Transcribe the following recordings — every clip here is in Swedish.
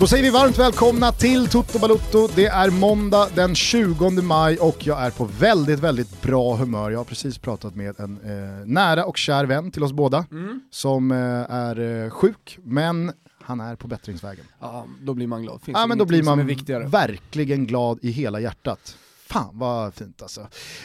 Då säger vi varmt välkomna till Toto Balutto. Det är måndag den 20 maj och jag är på väldigt, väldigt bra humör. Jag har precis pratat med en eh, nära och kär vän till oss båda Mm. som eh, är eh, sjuk, men han är på bättringsvägen. Ja, då blir man glad. Finns Ja, men då blir man verkligen glad i hela hjärtat. Fan vad fint alltså.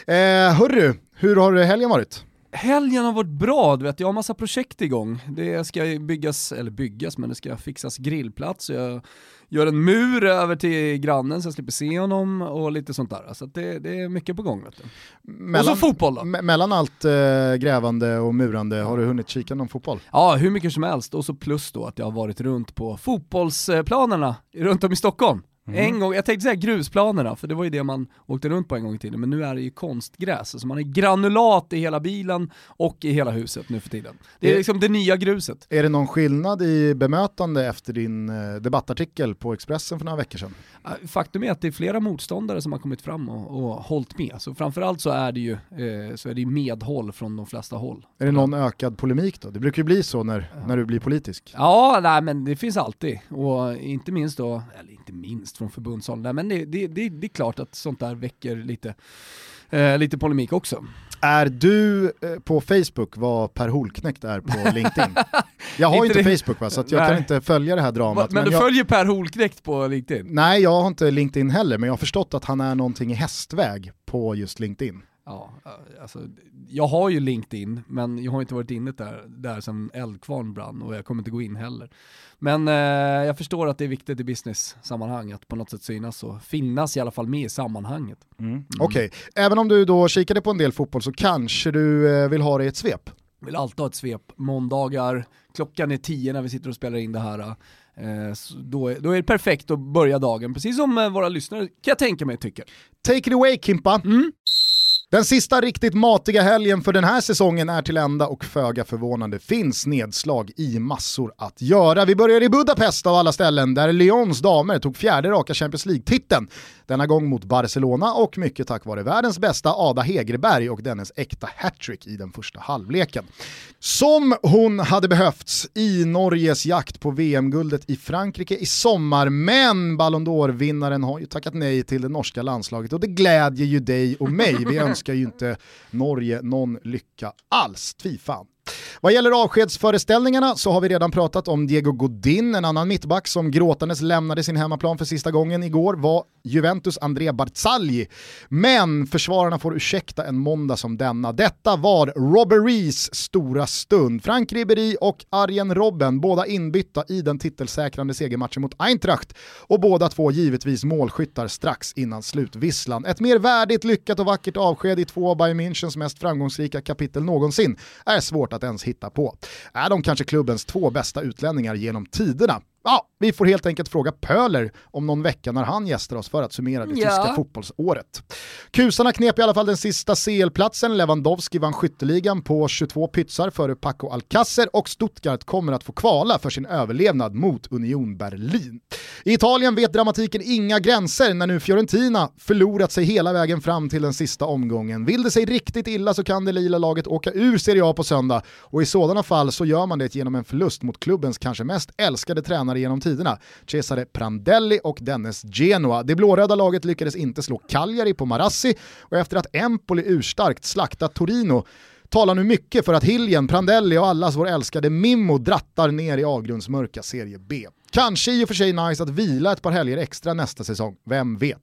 Eh, hörru, hur har helgen varit? Helgen har varit bra, du vet, jag har massa projekt igång. Det ska byggas, eller byggas, men det ska fixas grillplats. Jag gör en mur över till grannen så jag slipper se honom och lite sånt där. Så det, det är mycket på gång. Vet du. Mellan, och så fotboll då. me- mellan allt eh, grävande och murande, har du hunnit kika någon fotboll? Ja, hur mycket som helst. Och så plus då att jag har varit runt på fotbollsplanerna runt om i Stockholm. Mhm. En gång, jag tänkte säga grusplanerna, för det var ju det man åkte runt på en gång i tiden, men nu är det ju konstgräs, så man har granulat i hela bilen och i hela huset nu för tiden. Det är Det- liksom det nya gruset. Är det någon skillnad i bemötande efter din eh, debattartikel på Expressen för några veckor sedan? Äh, Faktum är att det är flera motståndare som har kommit fram och, och hållit med, så framförallt så är det ju eh, så är det medhåll från de flesta håll. Är det någon ökad polemik då? Det brukar ju bli så när, när du blir politisk. Ja, nej men det finns alltid. Och inte minst då, eller inte minst från förbundshåll, nej men det, det, det, det är klart att sånt där väcker lite, eh, lite polemik också. Är du eh, på Facebook vad Per Holknekt är på LinkedIn? Jag har Inte inte Facebook va, så jag Nej. kan inte följa det här dramat. men du jag, följer Per Holknekt på LinkedIn? Nej, jag har inte LinkedIn heller, men jag har förstått att han är någonting i hästväg på just LinkedIn. Ja, alltså, jag har ju LinkedIn, men jag har inte varit inne där, där som eldkvarn brann och jag kommer inte gå in heller. Men eh, jag förstår att det är viktigt i business-sammanhang att på något sätt synas och finnas i alla fall med i sammanhanget. Okej, även om du då kikade på en del fotboll så kanske du eh, vill ha det i ett svep? vill alltid ha ett svep. Måndagar, klockan är tio när vi sitter och spelar in det här. Eh, då, är, då är det perfekt att börja dagen, precis som eh, våra lyssnare kan jag tänka mig tycker. Take it away Kimpa! Mm. Den sista riktigt matiga helgen för den här säsongen är till ända och föga förvånande finns nedslag i massor att göra. Vi börjar i Budapest av alla ställen där Lyons damer tog fjärde raka Champions League-titeln. Denna gång mot Barcelona och mycket tack vare världens bästa Ada Hegerberg och dennes äkta hattrick i den första halvleken. Som hon hade behövts i Norges jakt på VM-guldet i Frankrike i sommar, men Ballon d'Or-vinnaren har ju tackat nej till det norska landslaget och det glädjer ju dig och mig. Vi önskar ju inte Norge någon lycka alls, fy fan. Vad gäller avskedsföreställningarna så har vi redan pratat om Diego Godin, en annan mittback som gråtandes lämnade sin hemmaplan för sista gången igår var Juventus André Barzagli. Men försvararna får ursäkta en måndag som denna. Detta var Robberies stora stund. Frank Ribéry och Arjen Robben, båda inbytta i den titelsäkrande segermatchen mot Eintracht och båda två givetvis målskyttar strax innan slutvisslan. Ett mer värdigt, lyckat och vackert avsked i två av Bayern Münchens mest framgångsrika kapitel någonsin är svårt att ens hitta på. Är de kanske klubbens två bästa utlänningar genom tiderna? Ja, vi får helt enkelt fråga Pöler om någon vecka när han gästar oss för att summera det Ja. tyska fotbollsåret. Kusarna knep i alla fall den sista CL-platsen, Lewandowski vann skytteligan på 22 pytsar före Paco Alcacer och Stuttgart kommer att få kvala för sin överlevnad mot Union Berlin. I Italien vet dramatiken inga gränser när nu Fiorentina förlorat sig hela vägen fram till den sista omgången. Vill det sig riktigt illa så kan det lila laget åka ur Serie A på söndag och i sådana fall så gör man det genom en förlust mot klubbens kanske mest älskade tränare genom tiderna, Cesare Prandelli och dennes Genoa. Det blåröda laget lyckades inte slå Cagliari på Marassi och efter att Empoli urstarkt slaktat Torino talar nu mycket för att Hiljen, Prandelli och allas vår älskade Mimmo drattar ner i avgrundsmörka serie B. Kanske i och för sig nice att vila ett par helger extra nästa säsong, vem vet?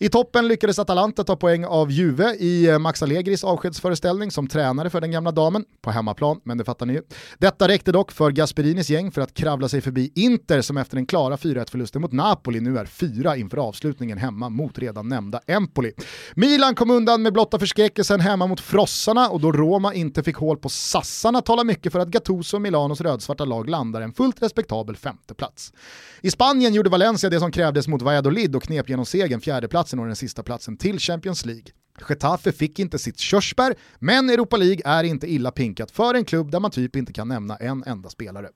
I toppen lyckades Atalanta ta poäng av Juve i eh, Max Allegris avskedsföreställning som tränare för den gamla damen, på hemmaplan, men det fattar ni ju. Detta räckte dock för Gasperinis gäng för att kravla sig förbi Inter som efter den klara 4-1-förlusten mot Napoli nu är fyra inför avslutningen hemma mot redan nämnda Empoli. Milan kom undan med blotta förskräckelsen hemma mot Frossarna och då Roma inte fick hål på sassarna talar mycket för att Gattuso och Milanos rödsvarta lag landar en fullt respektabel femteplats. I Spanien gjorde Valencia det som krävdes mot Valladolid och knep genom segern fjärdeplatsen och den sista platsen till Champions League. Getafe fick inte sitt körsbär, men Europa League är inte illa pinkat för en klubb där man typ inte kan nämna en enda spelare.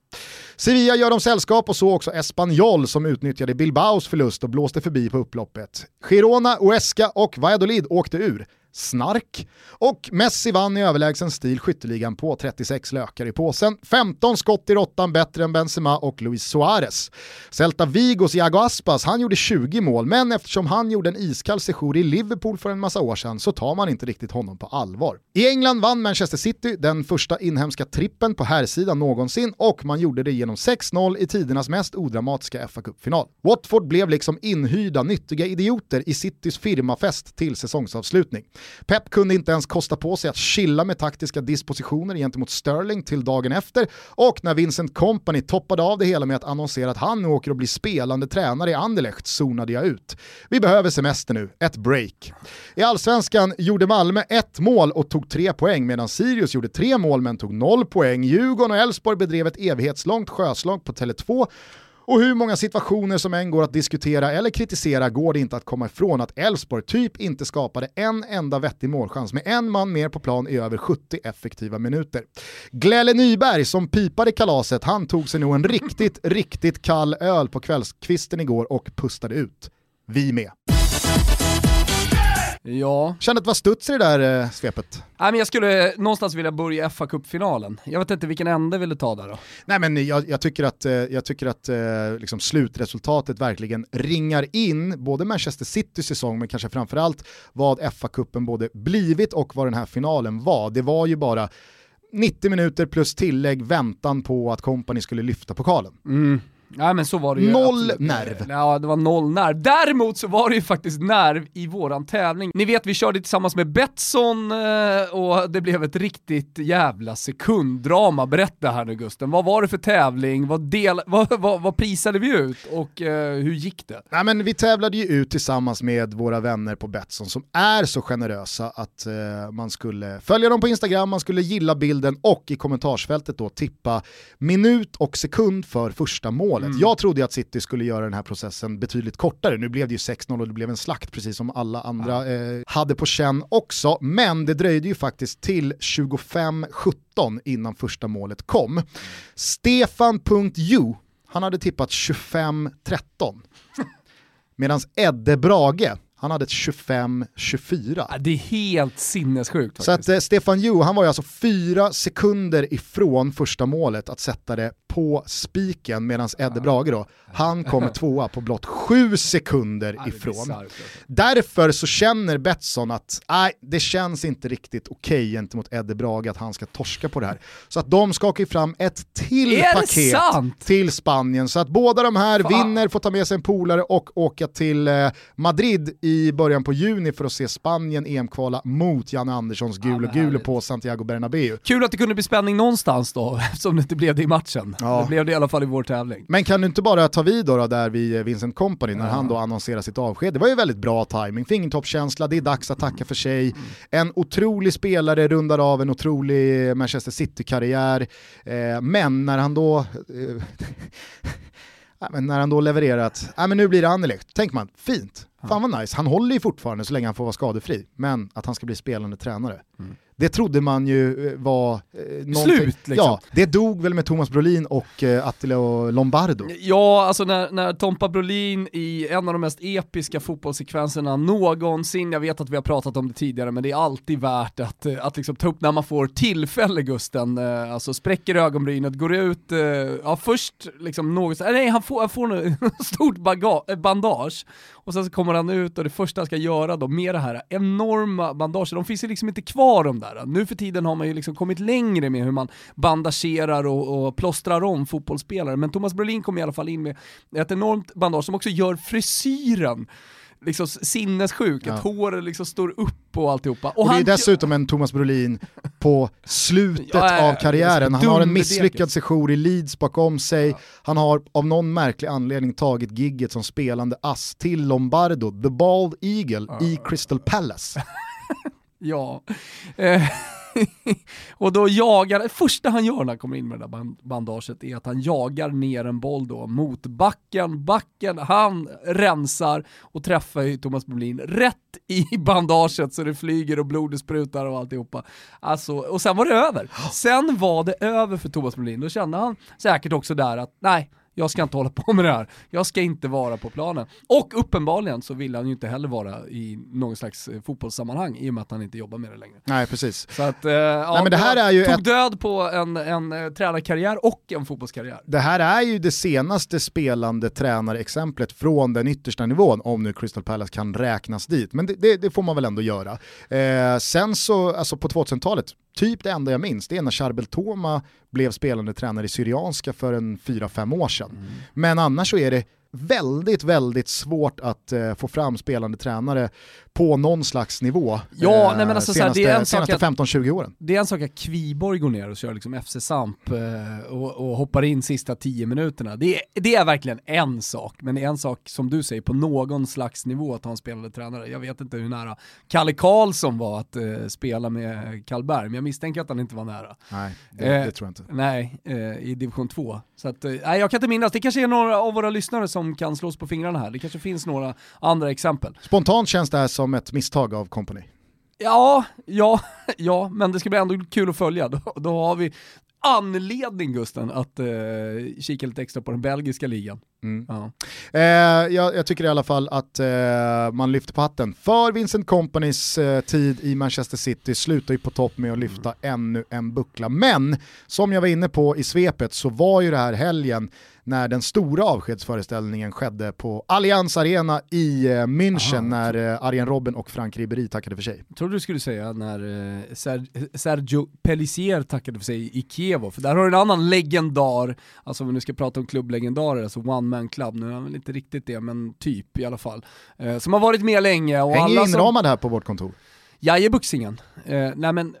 Sevilla gör dem sällskap och så också Espanyol som utnyttjade Bilbaos förlust och blåste förbi på upploppet. Girona, Huesca och Valladolid åkte ur snark. Och Messi vann i överlägsen stil skytteligan på 36 lökar i påsen. 15 skott i råttan bättre än Benzema och Luis Suarez. Celta Vigos Iago Aspas, han gjorde 20 mål, men eftersom han gjorde en iskall sejour i Liverpool för en massa år sedan så tar man inte riktigt honom på allvar. I England vann Manchester City den första inhemska trippen på herrsidan någonsin och man gjorde det genom 6-0 i tidernas mest odramatiska fa Cup-final. Watford blev liksom inhyrda nyttiga idioter i Citys firmafest till säsongsavslutning. Pep kunde inte ens kosta på sig att chilla med taktiska dispositioner gentemot Sterling till dagen efter och när Vincent Company toppade av det hela med att annonsera att han nu åker och blir spelande tränare i Anderlecht zonade jag ut. Vi behöver semester nu, ett break. I allsvenskan gjorde Malmö ett mål och tog tre poäng medan Sirius gjorde tre mål men tog noll poäng. Djurgården och Elfsborg bedrev ett evighetslångt sjöslag på Tele2 och hur många situationer som än går att diskutera eller kritisera går det inte att komma ifrån att Elfsborg typ inte skapade en enda vettig målchans med en man mer på plan i över 70 effektiva minuter. Glelle Nyberg som pipade kalaset, han tog sig nog en riktigt, riktigt kall öl på kvällskvisten igår och pustade ut. Vi med. Ja. Kände att det var studs i det där eh, svepet. Nej, men jag skulle någonstans vilja börja fa Cup-finalen. Jag vet inte vilken ände vill du ta där då? Nej men jag, jag tycker att, eh, jag tycker att eh, liksom slutresultatet verkligen ringar in både Manchester Citys säsong men kanske framförallt vad FA-cupen både blivit och vad den här finalen var. Det var ju bara 90 minuter plus tillägg väntan på att kompani skulle lyfta pokalen. Mm. Nej men så var det ju. Noll absolut. nerv. Ja, det var noll nerv. Däremot så var det ju faktiskt nerv i våran tävling. Ni vet, vi körde tillsammans med Betsson eh, och det blev ett riktigt jävla sekunddrama. Berätta här nu Gusten, vad var det för tävling? Vad, del, vad, vad, vad prisade vi ut och eh, hur gick det? Nej, men vi tävlade ju ut tillsammans med våra vänner på Betsson som är så generösa att eh, man skulle följa dem på Instagram, man skulle gilla bilden och i kommentarsfältet då tippa minut och sekund för första målet. Mm. Jag trodde att City skulle göra den här processen betydligt kortare, nu blev det ju 6-0 och det blev en slakt precis som alla andra eh, hade på känn också, men det dröjde ju faktiskt till 25-17 innan första målet kom. Stefan.ju, han hade tippat 25-13. Medan Edde Brage, han hade ett 25-24. Det är helt sinnessjukt faktiskt. Så att eh, Stefan Ju, han var ju alltså fyra sekunder ifrån första målet att sätta det på spiken medan Edde Brage då, han kommer tvåa på blott sju sekunder ifrån. Alltså. Därför så känner Betsson att nej, det känns inte riktigt okej okay gentemot Edde Brage att han ska torska på det här. Så att de skakar fram ett till paket till Spanien så att båda de här Fan. vinner, får ta med sig en polare och åka till eh, Madrid i början på juni för att se Spanien EM-kvala mot Janne Anderssons gul och gul på Santiago Bernabéu. Kul att det kunde bli spänning någonstans då, eftersom det inte blev det i matchen. Ja. Det blev det i alla fall i vår tävling. Men kan du inte bara ta vid då, då där vid Vincent Company när ja. han då annonserar sitt avsked? Det var ju väldigt bra timing, fingertoppskänsla, det är dags att tacka för sig. Mm. En otrolig spelare rundar av en otrolig Manchester City-karriär, eh, men när han då eh, men när han då levererar att men nu blir det Anderlecht, tänker man, fint, fan vad nice, han håller ju fortfarande så länge han får vara skadefri, men att han ska bli spelande tränare. Mm det trodde man ju eh, var eh, Slut liksom. Ja, det dog väl med Thomas Brolin och eh, Attila och Lombardo. Ja, alltså när, när Tompa Brolin i en av de mest episka fotbollssekvenserna någonsin, jag vet att vi har pratat om det tidigare, men det är alltid värt att, eh, att liksom ta upp när man får tillfälle Gusten, eh, alltså spräcker ögonbrynet, går ut, eh, ja först liksom något, nej han får, han får ett stort bandage, och sen så kommer han ut och det första han ska göra då med det här enorma bandaget, de finns ju liksom inte kvar de där. Nu för tiden har man ju liksom kommit längre med hur man bandagerar och, och plåstrar om fotbollsspelare, men Thomas Brolin kom i alla fall in med ett enormt bandage som också gör frisyren liksom sinnessjuk, ja. att håret liksom står upp och alltihopa. Och, och det är dessutom en Thomas Brolin på slutet ja, av karriären. Han har en misslyckad sejour i Leeds bakom sig. Ja. Han har av någon märklig anledning tagit gigget som spelande ass till Lombardo, the bald eagle i Crystal Palace. ja. Eh, och då jagar, det första han gör när han kommer in med det där bandaget är att han jagar ner en boll då mot backen, backen, han rensar och träffar ju Thomas Brolin rätt i bandaget så det flyger och blodet sprutar och alltihopa. Alltså, och sen var det över. Sen var det över för Thomas Brolin, då kände han säkert också där att nej, jag ska inte hålla på med det här. Jag ska inte vara på planen. Och uppenbarligen så vill han ju inte heller vara i någon slags eh, fotbollssammanhang i och med att han inte jobbar med det längre. Nej, precis. Så att, eh, ja, Nej, men det här är ju tog ett... död på en, en eh, tränarkarriär och en fotbollskarriär. Det här är ju det senaste spelande tränarexemplet från den yttersta nivån, om nu Crystal Palace kan räknas dit. Men det, det, det får man väl ändå göra. Eh, sen så, alltså på 2000-talet, typ det enda jag minns, det är när Charbel Toma blev spelande tränare i Syrianska för en 4-5 år sedan. Mm. Men annars så är det väldigt, väldigt svårt att eh, få fram spelande tränare på någon slags nivå ja, eh, nej, men alltså, senaste, det senaste 15-20 åren. Det är en sak att Kviborg går ner och kör liksom FC Samp eh, och, och, hoppar in sista 10 minuterna. Det är, det är verkligen en sak, men det är en sak som du säger på någon slags nivå att ha en spelande tränare. Jag vet inte hur nära Kalle Karlsson var att eh, spela med Karlberg, men jag misstänker att han inte var nära. Nej, det, det tror jag inte. Nej, eh, i division 2. Så att, nej, jag kan inte minnas, det kanske är några av våra lyssnare som kan slås på fingrarna här. Det kanske finns några andra exempel. Spontant känns det här som ett misstag av Company. Ja, ja, ja, men det ska bli ändå kul att följa. Då, då har vi anledning Gusten att eh, kika lite extra på den belgiska ligan. Mm. Ja. Eh, jag, jag, tycker i alla fall att eh, man lyfter på hatten för Vincent Companys eh, tid i Manchester City, slutar ju på topp med att lyfta mm. ännu en buckla. Men som jag var inne på i svepet så var ju det här helgen när den stora avskedsföreställningen skedde på Allianz Arena i eh, München Aha. när eh, Arjen Robben och Frank Ribéry tackade för sig. Jag trodde du skulle säga när eh, Sergio Pellissier tackade för sig i Kiev, för där har du en annan legendar, alltså om vi nu ska prata om klubblegendarer, alltså One Man Club, nu är han väl inte riktigt det, men typ i alla fall, som har varit med länge. Och Hänger alla inramad som... här på vårt kontor. Jaje Buxingen. Eh, nej men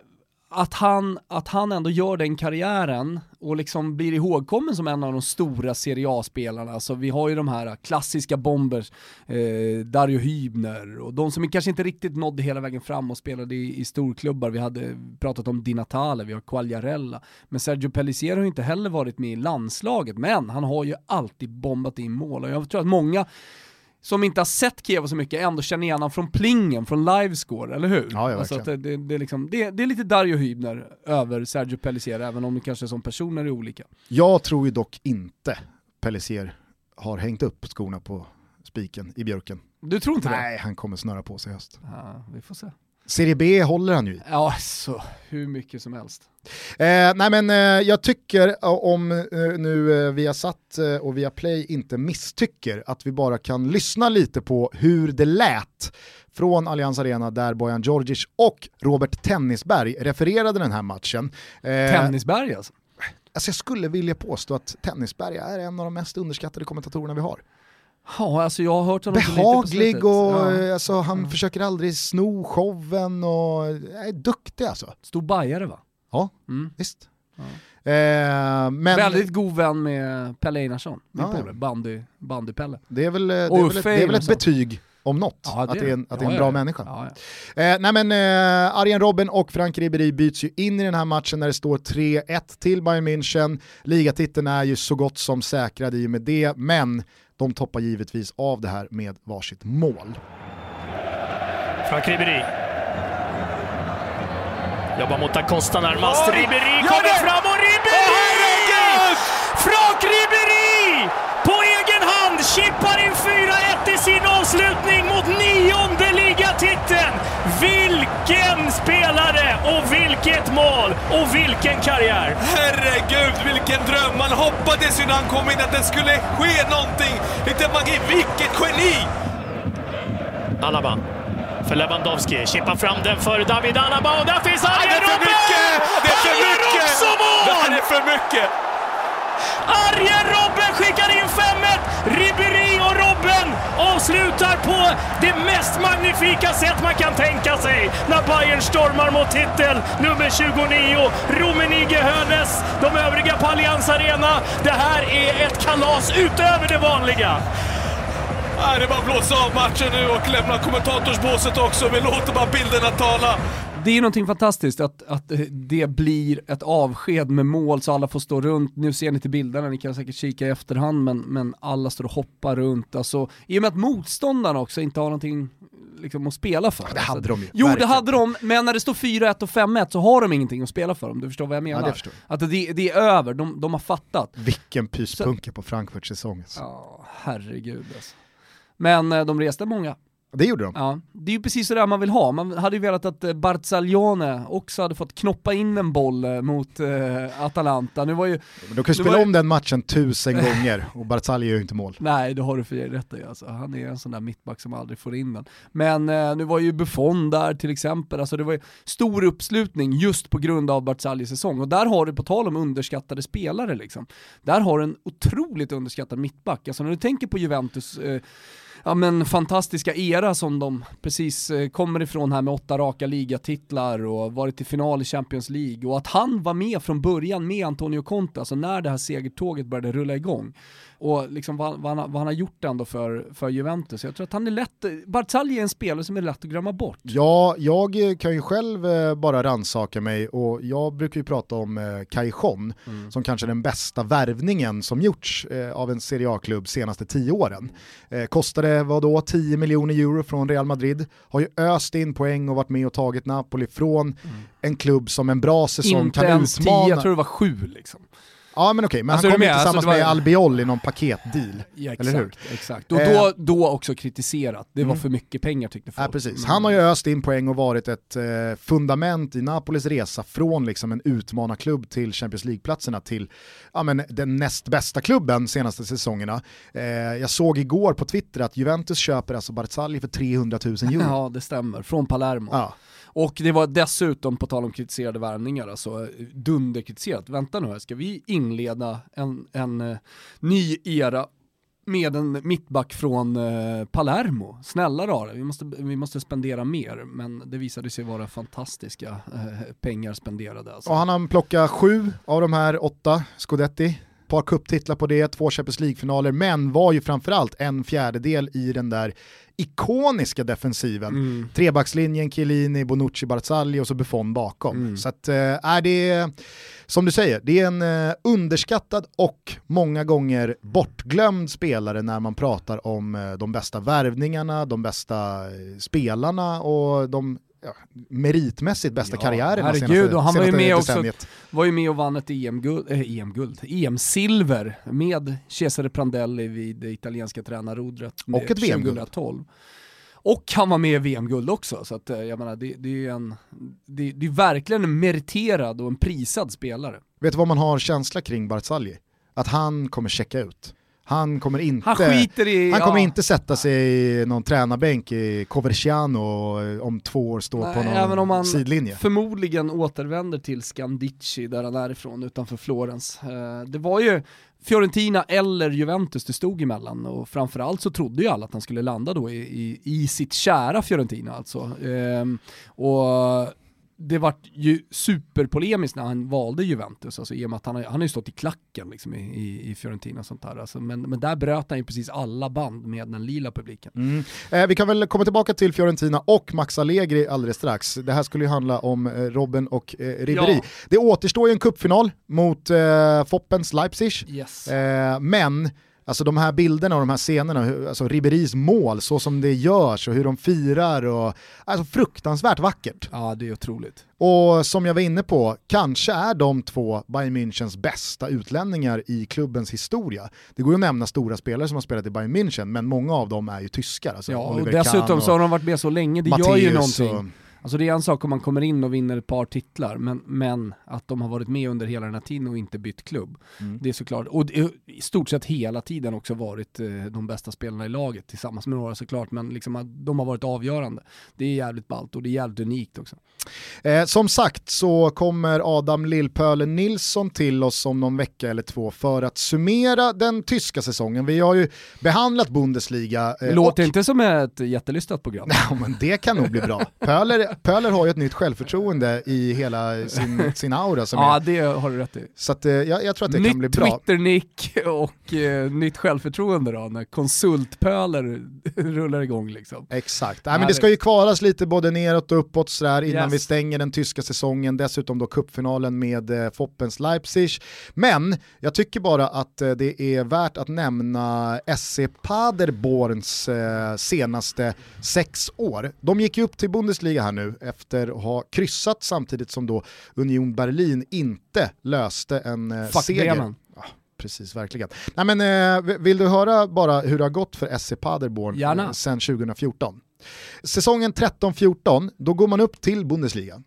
att han, att han ändå gör den karriären och liksom blir ihågkommen som en av de stora Serie A-spelarna. Alltså vi har ju de här klassiska bombers, eh, Dario Hübner och de som kanske inte riktigt nådde hela vägen fram och spelade i, i storklubbar. Vi hade pratat om Di Natale, vi har Quagliarella. Men Sergio Pellissier har ju inte heller varit med i landslaget, men han har ju alltid bombat in mål och jag tror att många som inte har sett Kiev så mycket ändå känner igen honom från plingen, från livescore, eller hur? Ja, ja alltså det, det, det, är liksom, det, det, är lite Dario Hybner över Sergio Pellissier, även om det kanske som personer är olika. Jag tror ju dock inte Pellissier har hängt upp skorna på spiken i björken. Du tror inte Nej, det? Nej, han kommer snöra på sig i höst. Ja, vi får se. Serie B håller han ju. Ja, så hur mycket som helst. Eh, nej men eh, jag tycker eh, om eh, nu eh, vi satt eh, och via Play inte misstycker att vi bara kan lyssna lite på hur det lät från Allians Arena där Bojan Djordjic och Robert Tennisberg refererade den här matchen. Eh, Tennisberg alltså? Alltså jag skulle vilja påstå att Tennisberg är en av de mest underskattade kommentatorerna vi har. Ja, alltså jag har hört honom Behaglig och ja. alltså, han mm. försöker aldrig sno showen och är duktig alltså. Stor bajare va? Ja, mm. visst. Ja. Eh, men... Väldigt god vän med Pelle Einarsson, min ja, polare, bandy, bandy-Pelle. Det är väl, det är väl, ett, det är väl ett betyg om något, ja, att det är en, att det är en bra människa. Eh, nej men eh, Arjen Robben och Frank Ribéry byts ju in i den här matchen när det står 3-1 till Bayern München. Ligatiteln är ju så gott som säkrad i och med det, men de toppar givetvis av det här med varsitt mål. Frank Ribéry. Jobbar mot Acosta närmast. Ribéry kommer fram och Ribéry! Oh, Frank Ribéry! På chippar in 4-1 i sin avslutning mot nionde ligatiteln. Vilken spelare och vilket mål och vilken karriär! Herregud, vilken dröm! Man hoppades ju när han kom in att det skulle ske någonting. Lite magi. Vilket geni! Alaba för Lewandowski. Chippar fram den för David Alaba och där finns Arjen Robben! Det är för mycket! Det är för mycket! Det här är för mycket! Arjen Robben skickar in 5-1! Avslutar på det mest magnifika sätt man kan tänka sig när Bayern stormar mot titel nummer 29. Rummenigge Hönes, de övriga på Allianz Arena. Det här är ett kalas utöver det vanliga. Nej, det är bara att blåsa av matchen nu och lämna kommentatorsbåset också. Vi låter bara bilderna tala det är någonting fantastiskt att, att det blir ett avsked med mål så alla får stå runt. Nu ser ni till bilderna, ni kan säkert kika i efterhand, men, men alla står och hoppar runt. Alltså, I och med att motståndarna också inte har någonting liksom, att spela för. det hade de ju. Jo, verkligen. det hade de, men när det står 4-1 och 5-1 så har de ingenting att spela för om du förstår vad jag menar. Ja, det förstår Att det, det är över, de, de har fattat. Vilken pyspunka på Frankfurts säsong. alltså. Ja, herregud alltså. Men eh, de reste många. Det gjorde de. Ja, det är ju precis sådär man vill ha. Man hade ju velat att eh, Barzaglione också hade fått knoppa in en boll eh, mot eh, Atalanta. Nu var ju... Men kan ju spela var ju- om den matchen tusen gånger och Barzagli gör ju inte mål. Nej, det har du för rätt i alltså. Han är en sån där mittback som aldrig får in den. Men eh, nu var ju Buffon där till exempel, alltså det var ju stor uppslutning just på grund av Barzaglis säsong. Och där har du, på tal om underskattade spelare liksom, där har du en otroligt underskattad mittback. Alltså när du tänker på Juventus eh, ja men fantastiska era som de precis eh, kommer ifrån här med åtta raka ligatitlar och varit i final i Champions League och att han var med från början med Antonio Conte, alltså när det här segertåget började rulla igång. Och liksom vad, vad, han, vad han har gjort ändå för, för Juventus. Jag tror att han är lätt, Barzagli är en spelare som är lätt att glömma bort. Ja, jag kan ju själv eh, bara rannsaka mig och jag brukar ju prata om eh, Cajon som kanske är den bästa värvningen som gjorts eh, av en Serie A-klubb senaste tio åren. Kostade vad då 10 miljoner euro från Real Madrid, har ju öst in poäng och varit med och tagit Napoli från en klubb som en bra säsong Inte kan ens utmana. tio, jag tror det var sju liksom. Ja men okej, men Alltså, han kom ju med? tillsammans Alltså, var- med Albiol i någon paketdeal. Ja, Eller hur? exakt, exakt. Och Eh. då, då också kritiserat, det var Mm. för mycket pengar tyckte folk. Ja, precis. Han har ju öst in poäng och varit ett eh, fundament i Napolis resa från liksom en utmanarklubb till Champions League-platserna till ja, men, den näst bästa klubben senaste säsongerna. Eh, jag såg igår på Twitter att Juventus köper alltså Barzagli för 300 000 euro. Ja, det stämmer. Från Palermo. Ja. Och det var dessutom, på tal om kritiserade värvningar, alltså dunderkritiserat. Vänta nu här, ska vi inleda en, en uh, ny era med en mittback från uh, Palermo? Snälla rara, vi måste, vi måste spendera mer. Men det visade sig vara fantastiska uh, pengar spenderade. Alltså. Och han har plockat sju av de här åtta Scudetti. Par cuptitlar på det, två Champions League-finaler, men var ju framförallt en fjärdedel i den där ikoniska defensiven. Mm. Trebackslinjen, Chiellini, Bonucci, Barzagli och så Buffon bakom. Mm. Så att, eh, är det, som du säger, det är en eh, underskattad och många gånger bortglömd spelare när man pratar om eh, de bästa värvningarna, de bästa spelarna och de ja, meritmässigt bästa Ja, karriärerna herregud, senaste, och han var ju med också-. Var ju med och vann ett EM-guld, äh, EM-guld, EM-silver med Cesare Prandelli vid det italienska tränarrodret Och ett VM-guld. 2012. Och han var med i VM-guld också, så att, eh, jag menar, det, det, är en, det, det är verkligen en meriterad och en prisad spelare. Vet du vad man har känsla kring Barzagli? Att han kommer checka ut. Han kommer inte, Han i... han kommer ja, inte sätta sig i någon tränarbänk i Coverciano och om två år stå Nej, på någon även om han- sidlinje. förmodligen återvänder till Scandicci där han är ifrån utanför Florens. Eh, Det var ju Fiorentina eller Juventus det stod emellan och framförallt så trodde ju alla att han skulle landa då i, i, i sitt kära Fiorentina alltså. Ehm, och det var ju superpolemiskt när han valde Juventus, alltså, i och med att han, har- han har ju stått i klacken liksom, i, i, i Fiorentina och sånt där. Alltså, men, men där bröt han ju precis alla band med den lila publiken. Mm. Eh, vi kan väl komma tillbaka till Fiorentina och Max Allegri alldeles strax. Det här skulle ju handla om eh, Robben och eh, Ribéry. Ja. Det återstår ju en cupfinal mot eh, Foppens Leipzig. Yes. Eh, men Alltså de här bilderna och de här scenerna, alltså Ribéris mål, så som det görs och hur de firar och alltså fruktansvärt vackert. Ja, det är otroligt. Och som jag var inne på, kanske är de två Bayern Münchens bästa utlänningar i klubbens historia. Det går ju att nämna stora spelare som har spelat i Bayern München, men många av dem är ju tyskar. Alltså Ja, och dessutom och så har de varit med så länge, det gör ju någonting. Alltså det är en sak om man kommer in och vinner ett par titlar, men, men att de har varit med under hela den här tiden och inte bytt klubb. Mm. Det är såklart, och det i stort sett hela tiden också varit eh, de bästa spelarna i laget, tillsammans med några såklart, men liksom de har varit avgörande. Det är jävligt ballt och det är jävligt unikt också. Eh, som sagt så kommer Adam Lillpölen Nilsson till oss om någon vecka eller två för att summera den tyska säsongen. Vi har ju behandlat Bundesliga. Eh, låter och- inte som ett jättelystat program. Ja, men det kan nog bli bra. Pöler Pöler har ju ett nytt självförtroende i hela sin, sin aura. Som Ja, är, det har du rätt i. så att, eh, jag, jag tror att det kan bli Nytt bra. Twitter-nick och eh, nytt självförtroende då, när konsultpöler rullar igång liksom. Exakt, Nej, men det ska ju kvalas lite både neråt och uppåt sådär innan Yes. vi stänger den tyska säsongen, dessutom då cupfinalen med eh, Foppens Leipzig. Men jag tycker bara att eh, det är värt att nämna SC Paderborns eh, senaste sex år. De gick ju upp till Bundesliga här nu efter att ha kryssat samtidigt som då Union Berlin inte löste en eh, Fuck seger. Bremen. Precis, verkligen. Nej, men, eh, vill du höra bara hur det har gått för SC Paderborn Gärna. eh, sedan 2014? Säsongen 13-14, då går man upp till Bundesliga.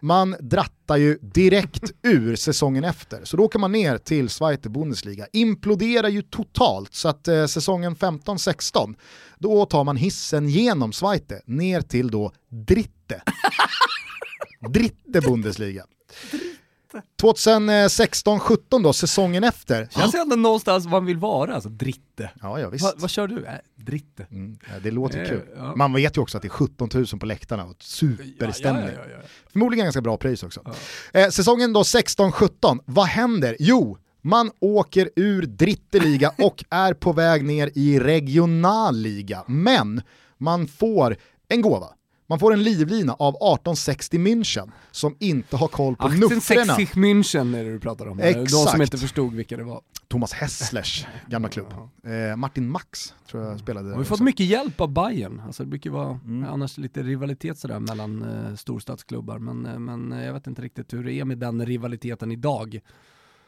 Man drattar ju direkt ur säsongen efter, så då åker man ner till Zweite Bundesliga. Imploderar ju totalt, så att eh, säsongen 15-16, då tar man hissen genom Zweite ner till då Dritte. Dritte Bundesliga. 2016-17 då, säsongen efter. Känns ju ändå någonstans man vill vara, alltså dritte. Ja, ja visst. Va, vad kör du? Äh, dritte. Mm, ja, det låter Eh, kul. ja. Man vet ju också att det är 17 000 på läktarna och superstämning. Ja, ja. Förmodligen ganska bra pris också. Eh, säsongen då 16-17, vad händer? Jo, man åker ur Dritteliga och är på väg ner i regionalliga. Men man får en gåva. Man får en livlina av 1860 München som inte har koll på nuffrorna. 1860 München är det du pratar om. De som Exakt. inte förstod vilka det var. Thomas Hässlers gamla klubb. Eh, Martin Max tror jag spelade Har där vi fått också. mycket hjälp av Bayern. Alltså det brukar vara Mm. annars lite rivalitet sådär mellan eh, storstadsklubbar. Men, eh, men eh, jag vet inte riktigt hur det är med den rivaliteten idag.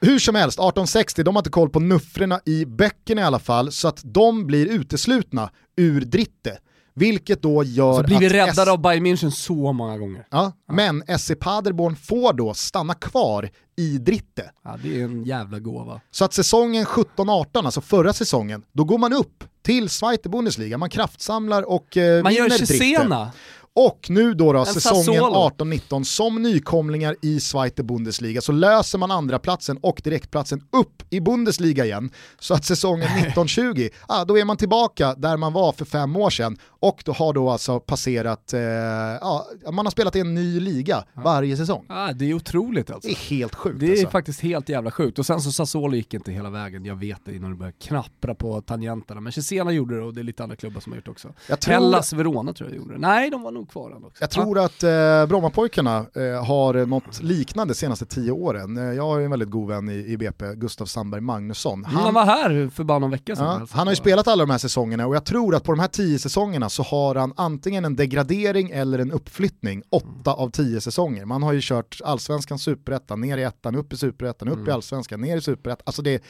Hur som helst, 1860, de har inte koll på nuffrorna i böckerna i alla fall, så att de blir uteslutna ur Dritte. Vilket då gör Så blir vi att räddade av Bayern München så många gånger. Ja, men SC Paderborn får då stanna kvar i Dritte. Ja, det är en jävla gåva. Så att säsongen 17-18, alltså förra säsongen, då går man upp till Zweite Bundesliga, man kraftsamlar och eh, Man gör vinner Dritte. Cesena. Och nu då, då säsongen Sassuolo. 18-19 som nykomlingar i Zweite Bundesliga så löser man andra platsen och direktplatsen upp i Bundesliga igen. Så att säsongen 19-20, ah, då är man tillbaka där man var för fem år sedan och då har då alltså passerat, eh, ja, man har spelat i en ny liga varje säsong. Ja, det är otroligt alltså. Det är helt sjukt Det är alltså. faktiskt helt jävla sjukt. Och sen så Sassuolo gick inte hela vägen, jag vet det innan du började knappra på tangenterna. Men Cesena gjorde det och det är lite andra klubbar som har gjort det också. Jag tror- Hellas Verona tror jag gjorde det. Nej, de var nog kvar ändå också. Jag tror att eh, Brommapojkarna eh, har något liknande de senaste tio åren. Eh, jag har ju en väldigt god vän i, i BP, Gustav Sandberg Magnusson. Han, han var här för bara någon vecka sedan. Ja, alltså. han har ju spelat alla de här säsongerna och jag tror att på de här tio säsongerna så har han antingen en degradering eller en uppflyttning, åtta av tio säsonger. Man har ju kört allsvenskan, superettan, ner i ettan, upp i superettan, upp i allsvenskan, ner i superettan. Alltså det,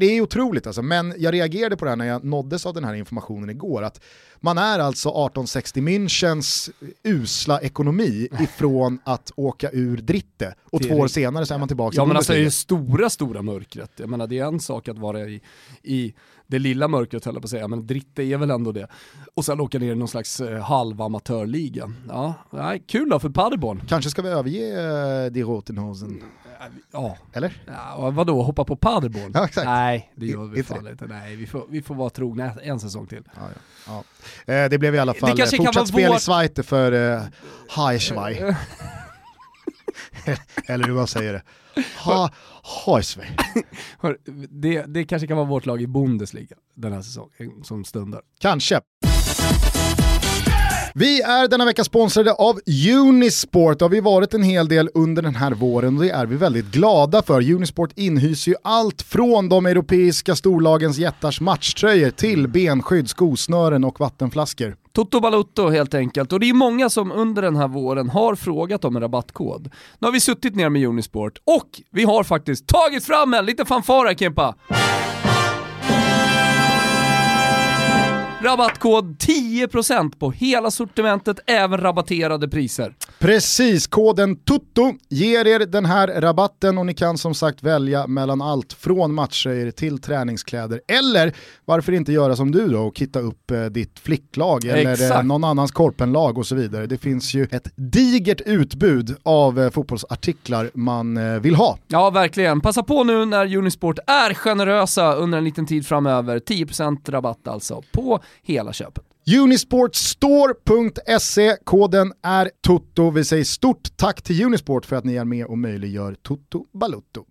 det är otroligt alltså, men jag reagerade på det här när jag nåddes av den här informationen igår, att man är alltså 1860 Münchens usla ekonomi ifrån att åka ur Dritte och två år senare så är man tillbaka Ja men alltså det är ju stora, stora mörkret. Jag menar det är en sak att vara i, i det lilla mörkret höll jag på att säga, men Dritte är väl ändå det. Och sen åka ner i någon slags eh, halvamatörliga. Ja, nej, kul då för Paderborn. Kanske ska vi överge uh, Die Rotenhosen, Ja, eller? ja vadå, hoppa på Paderborn? Ja, exakt. Nej, det gör vi fan inte. Nej, vi får, vi får vara trogna en säsong till. Ja, ja. Ja. Eh, det blev i alla fall kanske eh, kan fortsatt vara spel vår- i Zweite för eh, Heischwei. Eller hur man säger det. Ha, Heischwei. Hör, det, det kanske kan vara vårt lag i Bundesliga den här säsongen som stundar. Kanske. Vi är denna vecka sponsrade av Unisport. Det har vi varit en hel del under den här våren och det är vi väldigt glada för. Unisport inhyser ju allt från de europeiska storlagens jättars matchtröjor till benskydd, skosnören och vattenflaskor. Toto Balutto helt enkelt. Och det är många som under den här våren har frågat om en rabattkod. Nu har vi suttit ner med Unisport och vi har faktiskt tagit fram en liten fanfar här Rabattkod 10% på hela sortimentet, även rabatterade priser. Precis, koden TUTTO ger er den här rabatten och ni kan som sagt välja mellan allt från matchtröjor till träningskläder. Eller varför inte göra som du då och kitta upp eh, ditt flicklag eller eh, Exakt. någon annans korpenlag och så vidare. Det finns ju ett digert utbud av eh, fotbollsartiklar man eh, vill ha. Ja, verkligen. Passa på nu när Unisport är generösa under en liten tid framöver. 10% rabatt alltså på hela köpet. Unisportstore.se, koden är TOTO. Vi säger stort tack till Unisport för att ni är med och möjliggör Toto Balutto.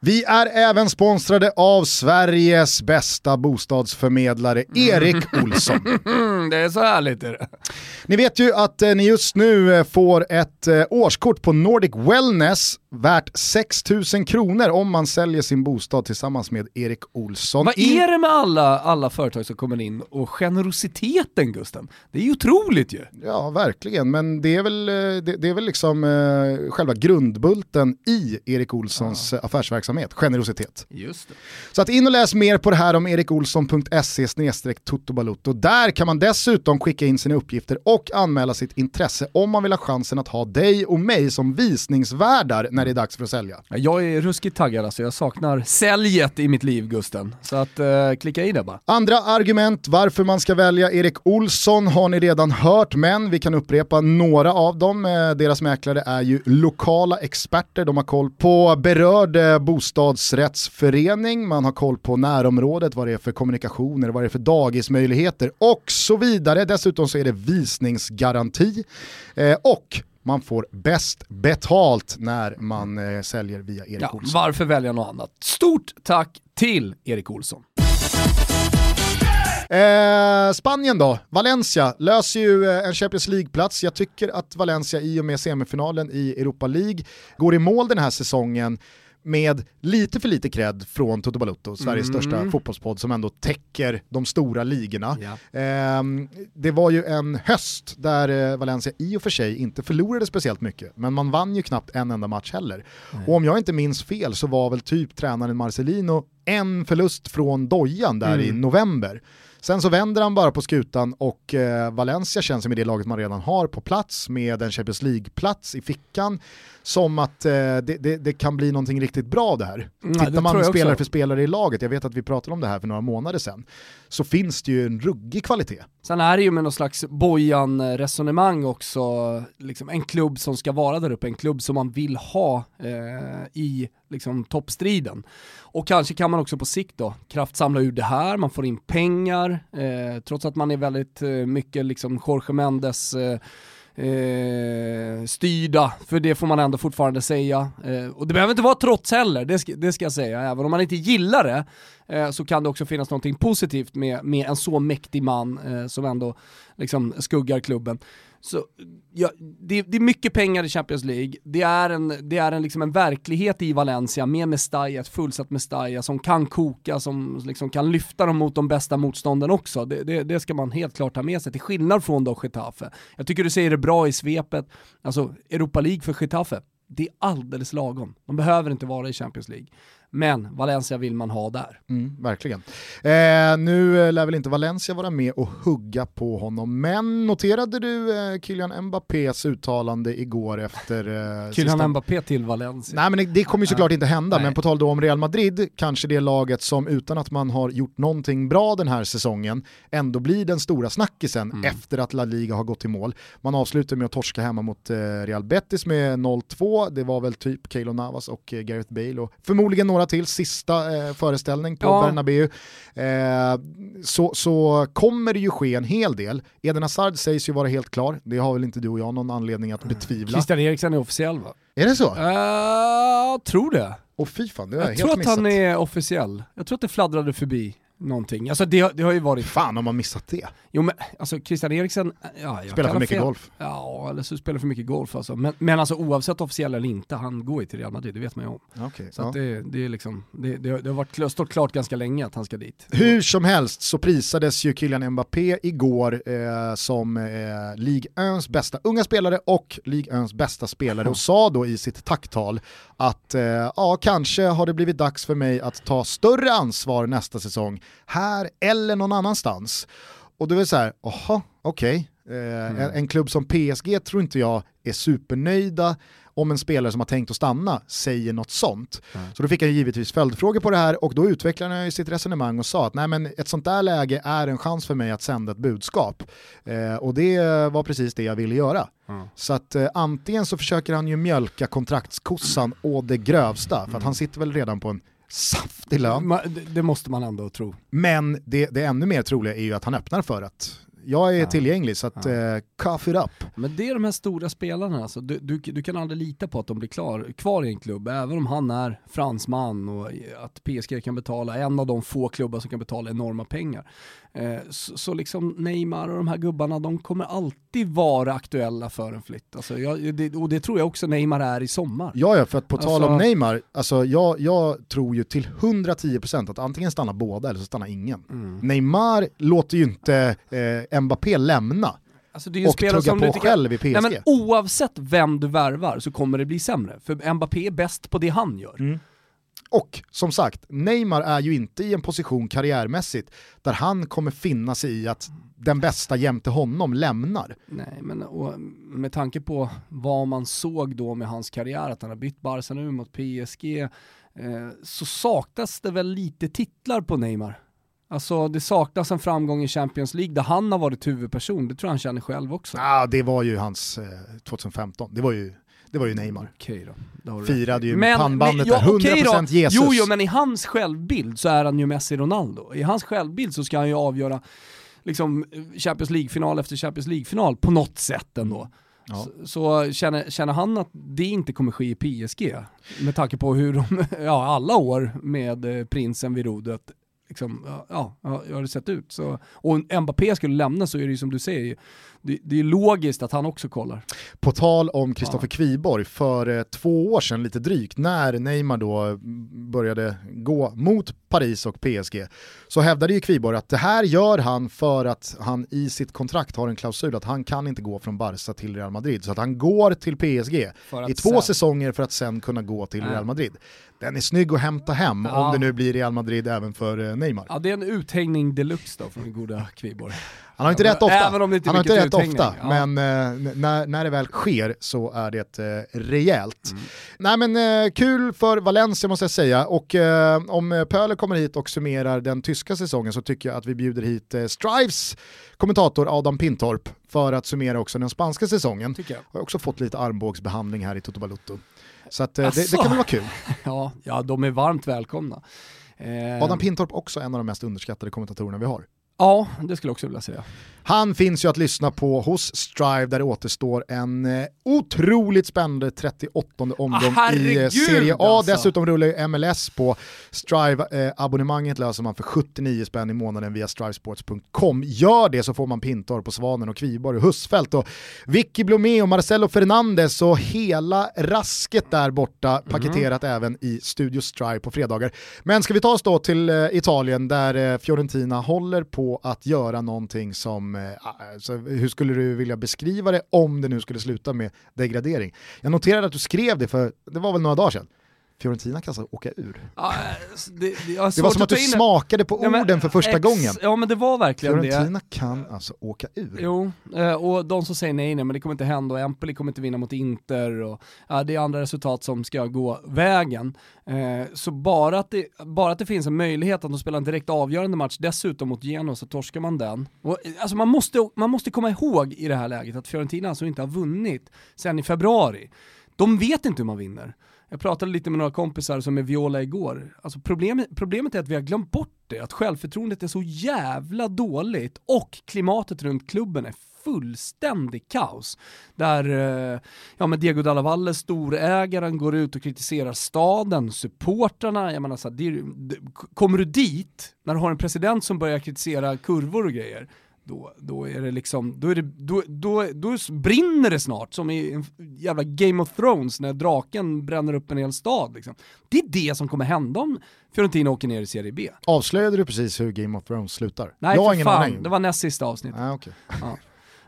Vi är även sponsrade av Sveriges bästa bostadsförmedlare, Erik Olsson. det är så härligt. Är det. Ni vet ju att eh, ni just nu eh, får ett eh, årskort på Nordic Wellness värt 6 000 kronor om man säljer sin bostad tillsammans med Erik Olsson. Vad är det med alla, alla företag som kommer in och generositeten Gusten? Det är ju otroligt ju. Ja, verkligen, men det är väl, eh, det, det är väl liksom eh, själva grundbulten i Erik Olssons ja. affärsverksamhet, generositet. Just det. Så att in och läs mer på det här om erikolsson.se totobalutto. Där kan man dessutom skicka in sina uppgifter och anmäla sitt intresse om man vill ha chansen att ha dig och mig som visningsvärdar när det är dags för att sälja. Jag är ruskigt taggad alltså, jag saknar säljet i mitt liv Gusten. Så att eh, klicka i det bara. Andra argument varför man ska välja Erik Olsson har ni redan hört, men vi kan upprepa några av dem. Eh, deras mäklare är ju lokala experter, de har koll på berörd eh, bostadsrättsförening, man har koll på närområdet, vad det är för kommunikationer, vad det är för dagismöjligheter och så vidare. Dessutom så är det visningsgaranti eh, och man får bäst betalt när man eh, säljer via Erik ja, Olsson. Varför välja något annat? Stort tack till Erik Olsson. Eh, Spanien då, Valencia löser ju eh, en Champions League-plats. Jag tycker att Valencia i och med semifinalen i Europa League går i mål den här säsongen med lite för lite cred från Toto Balutto, Sveriges mm. största fotbollspodd som ändå täcker de stora ligorna. Ja. Eh, det var ju en höst där eh, Valencia i och för sig inte förlorade speciellt mycket, men man vann ju knappt en enda match heller. Mm. Och om jag inte minns fel så var väl typ tränaren Marcelino en förlust från dojan där mm. i november. Sen så vänder han bara på skutan och eh, Valencia känns med det laget man redan har på plats med en Champions League-plats i fickan som att eh, det, det, det, kan bli någonting riktigt bra det här. Mm, Tittar man spelare för spelare i laget, jag vet att vi pratade om det här för några månader sedan, så finns det ju en ruggig kvalitet. Sen är det ju med någon slags Bojan-resonemang också, liksom en klubb som ska vara där uppe, en klubb som man vill ha eh, i liksom, toppstriden. Och kanske kan man också på sikt då kraftsamla ur det här, man får in pengar, eh, trots att man är väldigt eh, mycket liksom Jorge Mendes eh, eh, styrda, för det får man ändå fortfarande säga. Eh, och det behöver inte vara trots heller, det ska, det ska jag säga. Även om man inte gillar det eh, så kan det också finnas något positivt med, med en så mäktig man eh, som ändå liksom skuggar klubben. Så, ja, det, det, är mycket pengar i Champions League, det är en, det är en, liksom en verklighet i Valencia med Mestalla, ett fullsatt Mestalla som kan koka, som liksom kan lyfta dem mot de bästa motstånden också. Det, det, det, ska man helt klart ta med sig, till skillnad från då Getafe. Jag tycker du säger det bra i svepet, alltså Europa League för Getafe, det är alldeles lagom. De behöver inte vara i Champions League. Men Valencia vill man ha där. Mm, verkligen. Eh, nu lär väl inte Valencia vara med och hugga på honom, men noterade du eh, Kylian Mbappés uttalande igår efter... Eh, Kylian sista... Mbappé till Valencia? Nej men det, det kommer ju såklart inte hända, Nej. men på tal då om Real Madrid, kanske det laget som utan att man har gjort någonting bra den här säsongen, ändå blir den stora snackisen mm. efter att La Liga har gått i mål. Man avslutar med att torska hemma mot eh, Real Betis med 0-2, det var väl typ Keylor Navas och eh, Gareth Bale och förmodligen några till, sista eh, föreställning på ja. Bernabéu, eh, så, så kommer det ju ske en hel del. Eden Hazard sägs ju vara helt klar, det har väl inte du och jag någon anledning att betvivla. Christian Eriksen är officiell va? Är det så? Uh, jag tror det. Och fy fan, det har jag, jag helt missat. tror att han är officiell. Jag tror att det fladdrade förbi någonting. Alltså det, det har ju varit... Fan om man missat det. Jo men alltså Christian Eriksen, ja, Spelar för mycket fel. golf. Ja, eller så spelar för mycket golf alltså. Men, men alltså oavsett officiell eller inte, han går ju till Real Madrid, det vet man ju om. Okay, så ja. det, det, är liksom, det, det, det har varit, stått klart ganska länge att han ska dit. Hur som helst så prisades ju Kylian Mbappé igår eh, som eh, Ligue 1 bästa unga spelare och Ligue 1 bästa spelare och sa då i sitt tacktal att eh, ja, kanske har det blivit dags för mig att ta större ansvar nästa säsong här eller någon annanstans. Och då är så här, jaha, okej. Okay. Eh, mm. en, en, klubb som PSG tror inte jag är supernöjda om en spelare som har tänkt att stanna säger något sånt. Mm. Så då fick han givetvis följdfrågor på det här och då utvecklade han sitt resonemang och sa att nej men ett sånt där läge är en chans för mig att sända ett budskap. Eh, och det var precis det jag ville göra. Mm. Så att eh, antingen så försöker han ju mjölka kontraktskossan å det grövsta, för att han sitter väl redan på en saftig lön. Det måste man ändå tro. Men det, det ännu mer troliga är ju att han öppnar för att Jag är Ja. tillgänglig så att Ja. eh, cough it up. Men det är de här stora spelarna alltså. Du, du, du kan aldrig lita på att de blir klar, kvar i en klubb, även om han är fransman och att PSG kan betala, en av de få klubbar som kan betala enorma pengar. Eh, så, så liksom Neymar och de här gubbarna, de kommer alltid vara aktuella för en flytt. Alltså jag, det, och det tror jag också Neymar är i sommar. Ja, ja, för att på tal Alltså- om Neymar, alltså jag, jag tror ju till 110% att antingen stannar båda eller så stannar ingen. Mm. Neymar låter ju inte eh, Mbappé lämna Alltså det är ju och spelare tugga som på du inte själv i PSG. Nej, men oavsett vem du värvar så kommer det bli sämre, för Mbappé är bäst på det han gör. Mm. Och som sagt, Neymar är ju inte i en position karriärmässigt där han kommer finna sig i att den bästa jämte honom lämnar. Nej, men med tanke på vad man såg då med hans karriär, att han har bytt Barca nu mot PSG, eh, så saknas det väl lite titlar på Neymar. Alltså det saknas en framgång i Champions League där han har varit huvudperson, det tror jag han känner själv också. Ah, det var ju hans eh, 2015, det var ju, det var ju Neymar. Okej då. Firade ju med pannbandet där, okej 100% då. Jesus. Jo, jo, men i hans självbild så är han ju Messi Ronaldo. I hans självbild så ska han ju avgöra liksom Champions League-final efter Champions League-final på något sätt ändå. Ja. Så, så känner, känner han att det inte kommer ske i PSG, med tanke på hur de, ja alla år med eh, prinsen vid rodret, liksom, ja, ja, ja, hur har det sett ut. Så, och om Mbappé skulle lämna så är det ju som du säger, det, det är logiskt att han också kollar. På tal om Kristoffer Ja. Kviborg, för eh, två år sedan lite drygt, när Neymar då mm, började gå mot Paris och PSG, så hävdade ju Kviborg att det här gör han för att han i sitt kontrakt har en klausul att han kan inte gå från Barca till Real Madrid, så att han går till PSG i två sen- säsonger för att sen kunna gå till Ja. Real Madrid. Den är snygg att hämta hem Ja. om det nu blir Real Madrid även för eh, Neymar. Ja det är en uthängning deluxe då från den goda Kviborg. Han har inte rätt ofta, även om det inte han har inte rätt ofta Ja. men eh, när, när det väl sker så är det eh, rejält. Mm. Nej men eh, kul för Valencia måste jag säga och eh, om eh, Pöler kommer hit och summerar den tyska säsongen så tycker jag att vi bjuder hit eh, Strives kommentator Adam Pintorp för att summera också den spanska säsongen. Jag. Har också fått lite armbågsbehandling här i Toto Balutto. Så att, eh, det, det kan väl vara kul. Ja, ja, de är varmt välkomna. Adam Pintorp också en av de mest underskattade kommentatorerna vi har. Ja, det skulle jag också vilja säga. Han finns ju att lyssna på hos Strive där det återstår en eh, otroligt spännande 38 omgång i eh, Serie A. alltså. Dessutom rullar ju MLS på Strive-abonnemanget löser man för 79 spänn i månaden via strivesports.com. Gör det så får man Pintor på Svanen och Kviborg och Husfeldt och Vicky Blomé och Marcelo Fernandes och hela rasket där borta paketerat även i Studio Strive på fredagar. Men ska vi ta oss då till eh, Italien där eh, Fiorentina håller på att göra någonting som, alltså, hur skulle du vilja beskriva det om det nu skulle sluta med degradering? Jag noterade att du skrev det för, det var väl några dagar sedan, Fiorentina kan alltså åka ur. Ja, det, det, Det var som att ta du smakade på Ja, orden för första ex- gången. Ja men det var verkligen det. Fiorentina kan alltså åka ur. Jo, eh, och de som säger nej, nej men det kommer inte hända och Empoli kommer inte vinna mot Inter och ja, det är andra resultat som ska gå vägen. Eh, Så bara att, det, bara att det finns en möjlighet att de spelar en direkt avgörande match dessutom mot Genoa så torskar man den. Och, eh, alltså man, måste, man måste komma ihåg i det här läget att Fiorentina alltså inte har vunnit sen i februari. De vet inte hur man vinner. Jag pratade lite med några kompisar som är Viola igår. Alltså problemet, problemet är att vi har glömt bort det, att självförtroendet är så jävla dåligt och klimatet runt klubben är fullständig kaos. Där eh, ja, men Diego Dallavalle, storägaren, går ut och kritiserar staden, supportrarna. Jag menar, så här, det, är- det, kommer du dit när du har en president som börjar kritisera kurvor och grejer, då, då är det liksom, då, är det, då, då, då brinner det snart som i en jävla Game of Thrones när draken bränner upp en hel stad. Liksom. Det är det som kommer hända om Fiorentina åker ner i Serie B. Avslöjade du precis hur Game of Thrones slutar? Nej jag har ingen fan, aning. det var näst sista avsnittet. Ah, okej. Ja.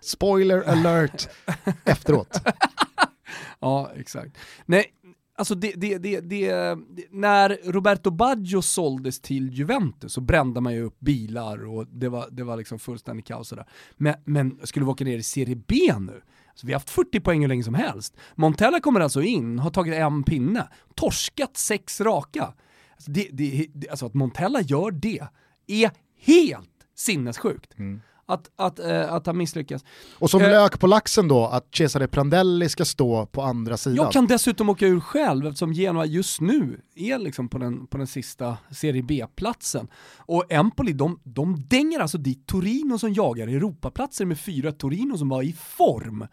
Spoiler alert efteråt. Ja, exakt. Nej, alltså det, det, det, det, när Roberto Baggio såldes till Juventus så brände man ju upp bilar och det var, det var liksom fullständigt kaos och där. Men, men skulle vi åka ner i Serie B nu? Så vi har haft 40 poäng hur länge som helst. Montella kommer alltså in, har tagit en pinne, torskat sex raka. Alltså, det, det, alltså att Montella gör det är helt sinnessjukt. Mm att, att, eh, att han misslyckas. Och som Eh. lök på laxen då, att Cesare Prandelli ska stå på andra sidan. Jag kan dessutom åka ur själv eftersom Genoa just nu är liksom på den, på den sista Serie B-platsen. Och Empoli, de, de dänger alltså dit Torino som jagar Europaplatser med fyra Torino som var i form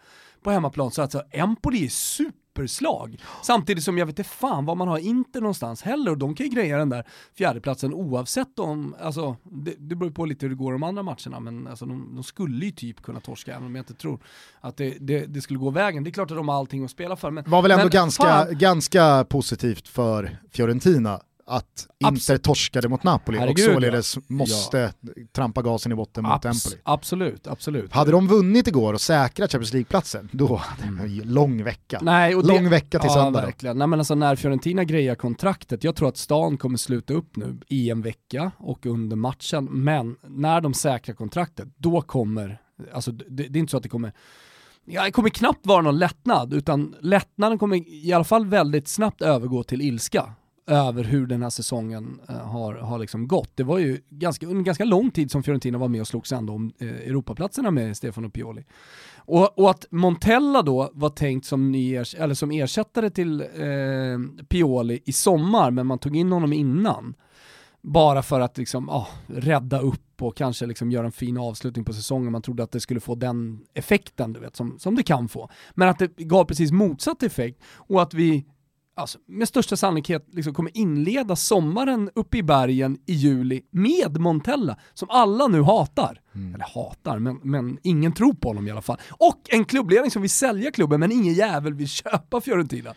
på hemmaplan. Så alltså Empoli är superslag. Samtidigt som jag vet inte fan var man har Inter någonstans heller och de kan ju greja den där fjärdeplatsen oavsett om, alltså det, det beror på lite hur det går de andra matcherna men alltså de, de skulle ju typ kunna torska även om jag inte tror att det, det, det skulle gå vägen. Det är klart att de har allting att spela för men var väl ändå men ganska, fan, ganska positivt för Fiorentina att Inter torskade mot Napoli Herregud, och således måste trampa gasen i botten mot abs- Empoli. Absolut, absolut. Hade de vunnit igår och säkrat Champions League-platsen, då hade de en lång vecka. Nej, och Lång vecka till ja, söndag verkligen. Nej men alltså när Fiorentina grejar kontraktet, jag tror att stan kommer sluta upp nu i en vecka och under matchen, men när de säkrar kontraktet, då kommer, alltså det, det är inte så att det kommer Ja, det kommer knappt vara någon lättnad, utan lättnaden kommer i alla fall väldigt snabbt övergå till ilska över hur den här säsongen eh, har, har liksom gått. Det var ju ganska, under ganska lång tid som Fiorentina var med och slogs ändå om eh, Europaplatserna med Stefano Pioli. Och, och att Montella då var tänkt som, ny ers- eller som ersättare till eh, Pioli i sommar, men man tog in honom innan. Bara för att liksom, ah, rädda upp och kanske liksom göra en fin avslutning på säsongen. Man trodde att det skulle få den effekten du vet, som, som det kan få. Men att det gav precis motsatt effekt och att vi alltså, med största sannolikhet liksom kommer inleda sommaren uppe i bergen i juli med Montella, som alla nu hatar. Eller hatar, men, men ingen tror på honom i alla fall. Och en klubbledning som vill sälja klubben, men ingen jävel vill köpa Fiorentina.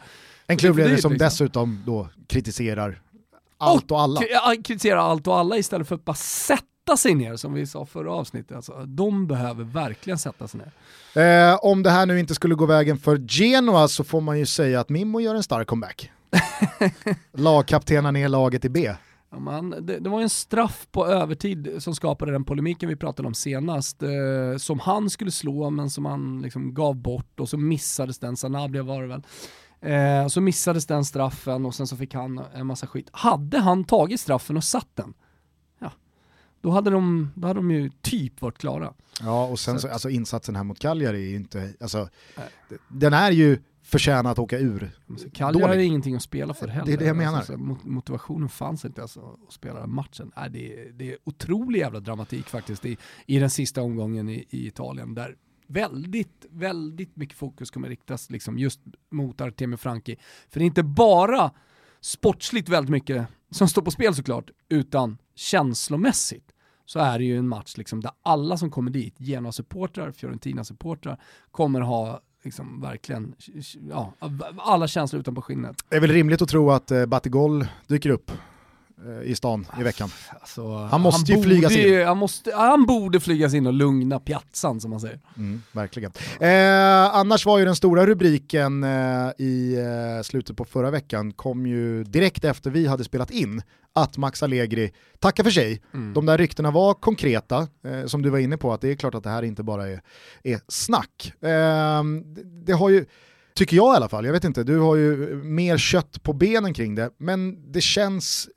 En dyrt, som liksom. dessutom då kritiserar allt och alla. K- kritisera allt och alla istället för att bara sätta sig ner, som vi sa förra avsnittet. Alltså, de behöver verkligen sätta sig ner. Eh, om det här nu inte skulle gå vägen för Genoa så får man ju säga att Mimmo gör en stark comeback. Lagkaptenar ner laget i B. Ja, man, det, det var en straff på övertid som skapade den polemiken vi pratade om senast, eh, som han skulle slå men som han liksom gav bort och så missades den, Sanabria var det väl. Eh, så missades den straffen och sen så fick han en massa skit. Hade han tagit straffen och satt den, då hade de, då hade de ju typ varit klara. Ja, och sen Så så, alltså insatsen här mot Cagliari är ju inte, alltså, Nej. d- den är ju förtjänad att åka ur. Så Cagliari har ingenting att spela för heller. Det är det jag menar. Alltså, så mot- motivationen fanns inte alltså, att spela den matchen. Nej, det, är, det är otrolig jävla dramatik faktiskt i, i den sista omgången i, i Italien där väldigt, väldigt mycket fokus kommer riktas liksom just mot Artemio Franchi. För det är inte bara sportsligt väldigt mycket som står på spel såklart, utan känslomässigt så är det ju en match liksom där alla som kommer dit, Genoa-supportrar, Fiorentina-supportrar, kommer ha liksom verkligen ja, alla känslor utanpå skinnet. Det är väl rimligt att tro att eh, Batigol dyker upp i stan i veckan. Alltså, Han måste ju flygas borde in. Han, måste, han borde flygas in och lugna piazzan som man säger. Mm, verkligen. Eh, annars var ju den stora rubriken eh, i eh, slutet på förra veckan, kom ju direkt efter vi hade spelat in, att Max Allegri tackar för sig. Mm. De där ryktena var konkreta, eh, som du var inne på, att det är klart att det här inte bara är, är snack. Eh, det har ju, tycker jag i alla fall, jag vet inte, du har ju mer kött på benen kring det, men det känns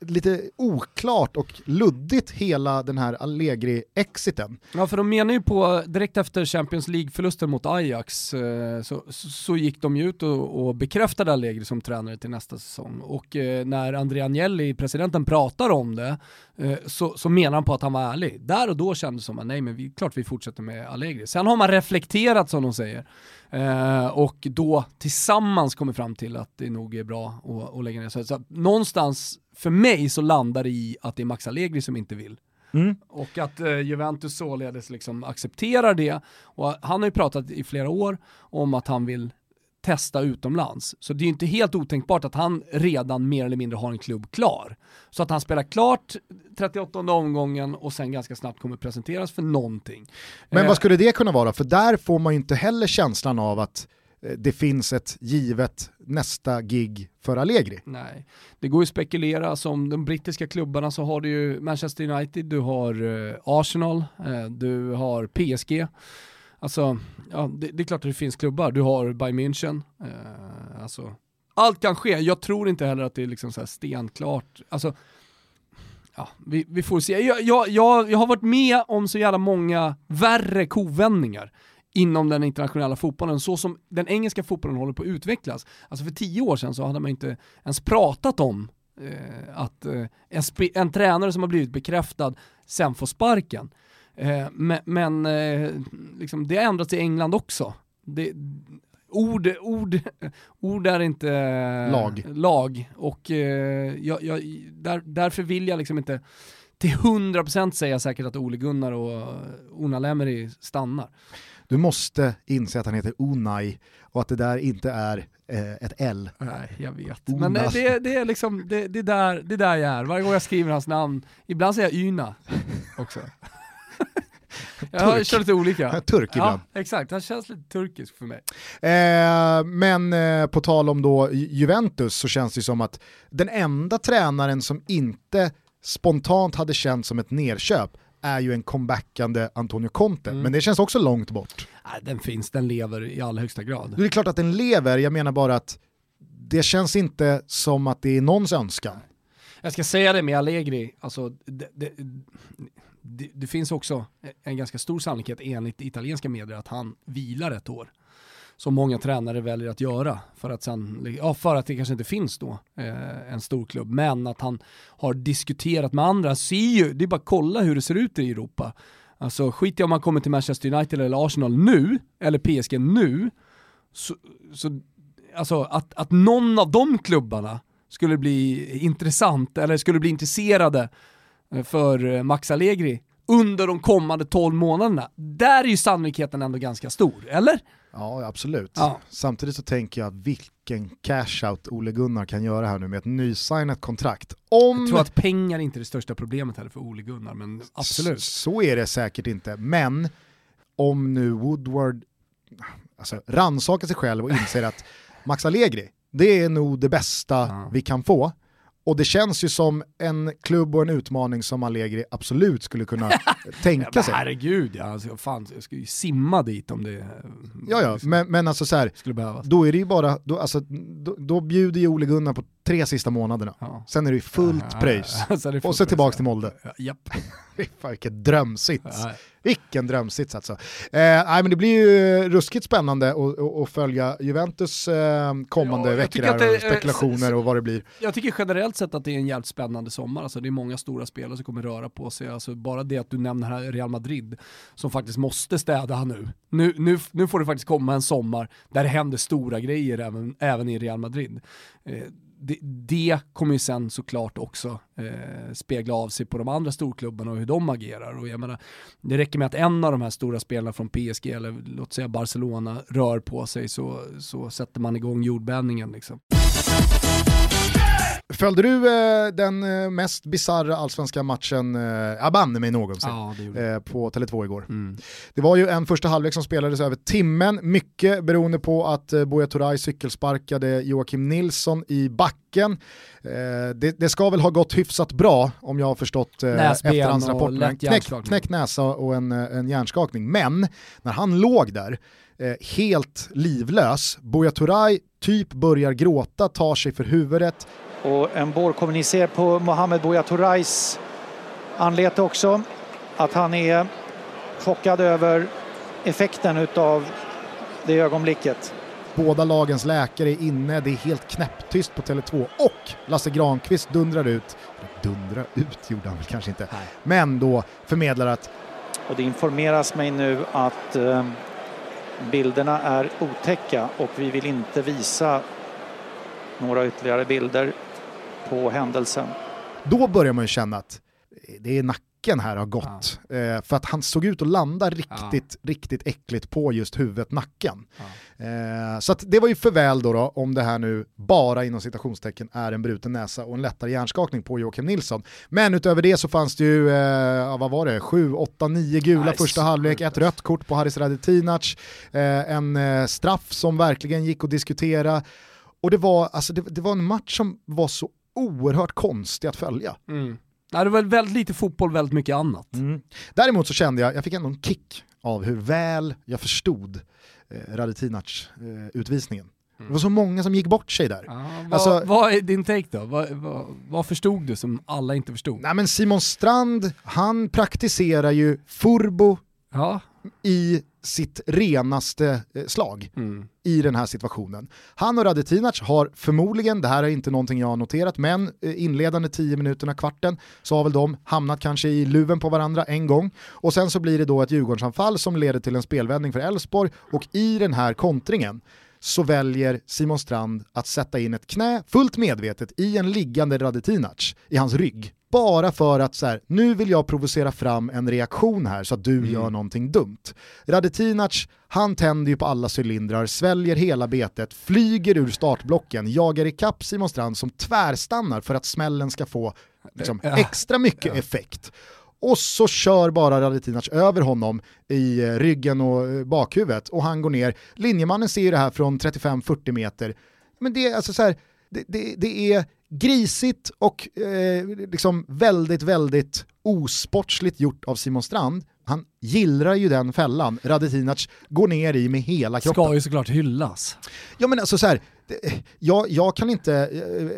lite oklart och luddigt hela den här Allegri-exiten. Ja för de menar ju på, direkt efter Champions League-förlusten mot Ajax eh, så, så, gick de ju ut och, och bekräftade Allegri som tränare till nästa säsong. Och eh, när Andrea Agnelli, presidenten, pratar om det eh, så, så menar han på att han var ärlig. Där och då kändes det som att nej men vi, klart vi fortsätter med Allegri. Sen har man reflekterat som de säger. Eh, och då tillsammans kommer fram till att det nog är bra att, att lägga ner. Så, så att någonstans för mig så landar det i att det är Max Allegri som inte vill. Och att eh, Juventus således liksom accepterar det. Och han har ju pratat i flera år om att han vill testa utomlands. Så det är ju inte helt otänkbart att han redan mer eller mindre har en klubb klar. Så att han spelar klart 38 omgången och sen ganska snabbt kommer presenteras för någonting. Men Eh, vad skulle det kunna vara? För där får man ju inte heller känslan av att Eh, det finns ett givet nästa gig för Allegri. Nej, det går ju att spekulera som de brittiska klubbarna så har du ju Manchester United, du har eh, Arsenal, eh, du har PSG. Alltså, ja, det, det är klart att det finns klubbar. Du har Bayern München. Alltså, allt kan ske. Jag tror inte heller att det är liksom så här stenklart. Alltså, ja, vi, vi får se. Jag, jag, jag, jag har varit med om så jävla många värre kovändningar inom den internationella fotbollen, så som den engelska fotbollen håller på att utvecklas. Alltså för tio år sedan så hade man inte ens pratat om eh, att eh, en, en, tränare som har blivit bekräftad sen får sparken. Eh, men, men eh, liksom, det har ändrats i England också. Det, ord, ord, ord är inte lag, lag. och eh, jag, jag, där, därför vill jag liksom inte till 100% säga säkert att Ole Gunnar och Ona Lemeri stannar. Du måste inse att han heter Unai och att det där inte är eh, ett L. Nej, jag vet. Una. Men det, det, är liksom, det, det, där, det där jag är. Varje gång jag skriver hans namn, ibland säger jag Yna också. Jag kör lite olika. Turk ibland. Ja, exakt, han känns lite turkisk för mig. Eh, men eh, på tal om då Juventus så känns det som att den enda tränaren som inte spontant hade känts som ett nerköp är ju en comebackande Antonio Conte, mm. men det känns också långt bort. Nej, den finns, den lever i allra högsta grad. Det är klart att den lever, jag menar bara att det känns inte som att det är någons önskan. Jag ska säga det med Allegri, alltså, det, det, det, det finns också en ganska stor sannolikhet enligt italienska medier att han vilar ett år som många tränare väljer att göra för att, sen, ja, för att det kanske inte finns då eh, en stor klubb, men att han har diskuterat med andra. Ser ju, det är bara att kolla hur det ser ut i Europa. Alltså skit i om man kommer till Manchester United eller Arsenal nu, eller PSG nu, så, så alltså att, att någon av de klubbarna skulle bli intressant, eller skulle bli intresserade eh, för eh, Max Allegri under de kommande 12 månaderna. Där är ju sannolikheten ändå ganska stor, eller? Ja, absolut. Ja. Samtidigt så tänker jag vilken cash-out Ole Gunnar kan göra här nu med ett nysignat kontrakt. Om... Jag tror att pengar inte är det största problemet här för Ole Gunnar, men absolut. Så, så är det säkert inte, men om nu Woodward alltså, rannsakar sig själv och inser att Max Allegri, det är nog det bästa ja. vi kan få, och det känns ju som en klubb och en utmaning som Allegri absolut skulle kunna tänka ja, sig. Herregud, ja, alltså, fan, jag skulle ju simma dit om det Ja, ja, liksom, men, men alltså så här, skulle behövas. då är det ju bara, då, alltså, då, då bjuder ju Ole Gunnar på tre sista månaderna. Ja. Sen är det ju fullt ja, pröjs. och så tillbaka till Molde. Ja, japp. Fan vilken drömsits. Vilken drömsits alltså. Eh, nej, men det blir ju ruskigt spännande att, följa Juventus eh, kommande ja, veckor här, och spekulationer och vad det blir. Jag tycker generellt sett att det är en jävligt spännande sommar. Alltså, det är många stora spelare som kommer röra på sig. Alltså, bara det att du nämner här Real Madrid som faktiskt måste städa nu. Nu, nu, nu får det faktiskt komma en sommar där det händer stora grejer även, även i Real Madrid. Eh, det, det, kommer ju sen såklart också eh, spegla av sig på de andra storklubbarna och hur de agerar. Och jag menar, det räcker med att en av de här stora spelarna från PSG eller låt säga Barcelona rör på sig så, så sätter man igång jordbävningen. Liksom. Följde du eh, den eh, mest bisarra allsvenska matchen, eh, banne mig någonsin, ja, eh, på Tele2 igår? Mm. Det var ju en första halvlek som spelades över timmen, mycket beroende på att eh, Buya Turay cykelsparkade Joakim Nilsson i backen. Eh, det, det, ska väl ha gått hyfsat bra om jag har förstått eh, efterhandsrapporten. Knäck, knäck näsa och en, eh, en hjärnskakning, men när han låg där eh, helt livlös. Buya Turay typ börjar gråta, tar sig för huvudet, och en kommer ni se på Mohamed Buya Tourais anlete också. Att han är chockad över effekten utav det ögonblicket. Båda lagens läkare är inne, det är helt knäpptyst på Tele2 och Lasse Granqvist dundrar ut, dundrar ut gjorde han väl kanske inte, Nej. men då förmedlar att... Och det informeras mig nu att eh, bilderna är otäcka och vi vill inte visa några ytterligare bilder på händelsen. Då börjar man ju känna att det är nacken här har gått. Ja. Eh, för att han såg ut att landa riktigt, ja. riktigt äckligt på just huvudet, nacken. Ja. Eh, så det var ju för väl då, då, om det här nu bara inom citationstecken är en bruten näsa och en lättare hjärnskakning på Joakim Nilsson. Men utöver det så fanns det ju, eh, vad var det, 7, 8, 9 gula nice. första halvlek, ett rött kort på Haris Radetinac, eh, en eh, straff som verkligen gick att diskutera. Och det var, alltså det, det var en match som var så oerhört konstig att följa. Mm. Ja, det var väldigt lite fotboll, väldigt mycket annat. Mm. Däremot så kände jag, jag fick ändå en kick av hur väl jag förstod eh, Radetinac eh, utvisningen. Det var så många som gick bort sig där. Ja, vad, Alltså- vad är din take då? Vad, vad, vad förstod du som alla inte förstod? Nej men Simon Strand, han praktiserar ju furbo Ja. i sitt renaste eh, slag Mm. i den här situationen. Han och Radetinac har förmodligen, det här är inte någonting jag har noterat, men eh, inledande 10 minuterna, kvarten, så har väl de hamnat kanske i luven på varandra en gång. Och sen så blir det då ett Djurgårdsanfall som leder till en spelvändning för Elfsborg och i den här kontringen så väljer Simon Strand att sätta in ett knä fullt medvetet i en liggande Radetinac i hans rygg. Bara för att så här, nu vill jag provocera fram en reaktion här så att du gör någonting dumt. Radetinac, han tänder ju på alla cylindrar, sväljer hela betet, flyger ur startblocken, jagar ikapp Simon Strand som tvärstannar för att smällen ska få liksom, extra mycket effekt. Och så kör bara Radetinac över honom i eh, ryggen och eh, bakhuvudet och han går ner. Linjemannen ser ju det här från 35-40 meter. Men det är alltså så här, det, det, det är grisigt och eh, liksom väldigt, väldigt osportsligt gjort av Simon Strand. Han gillrar ju den fällan Radetinac går ner i med hela kroppen. Ska ju såklart hyllas. Ja men alltså så här, jag, jag kan inte,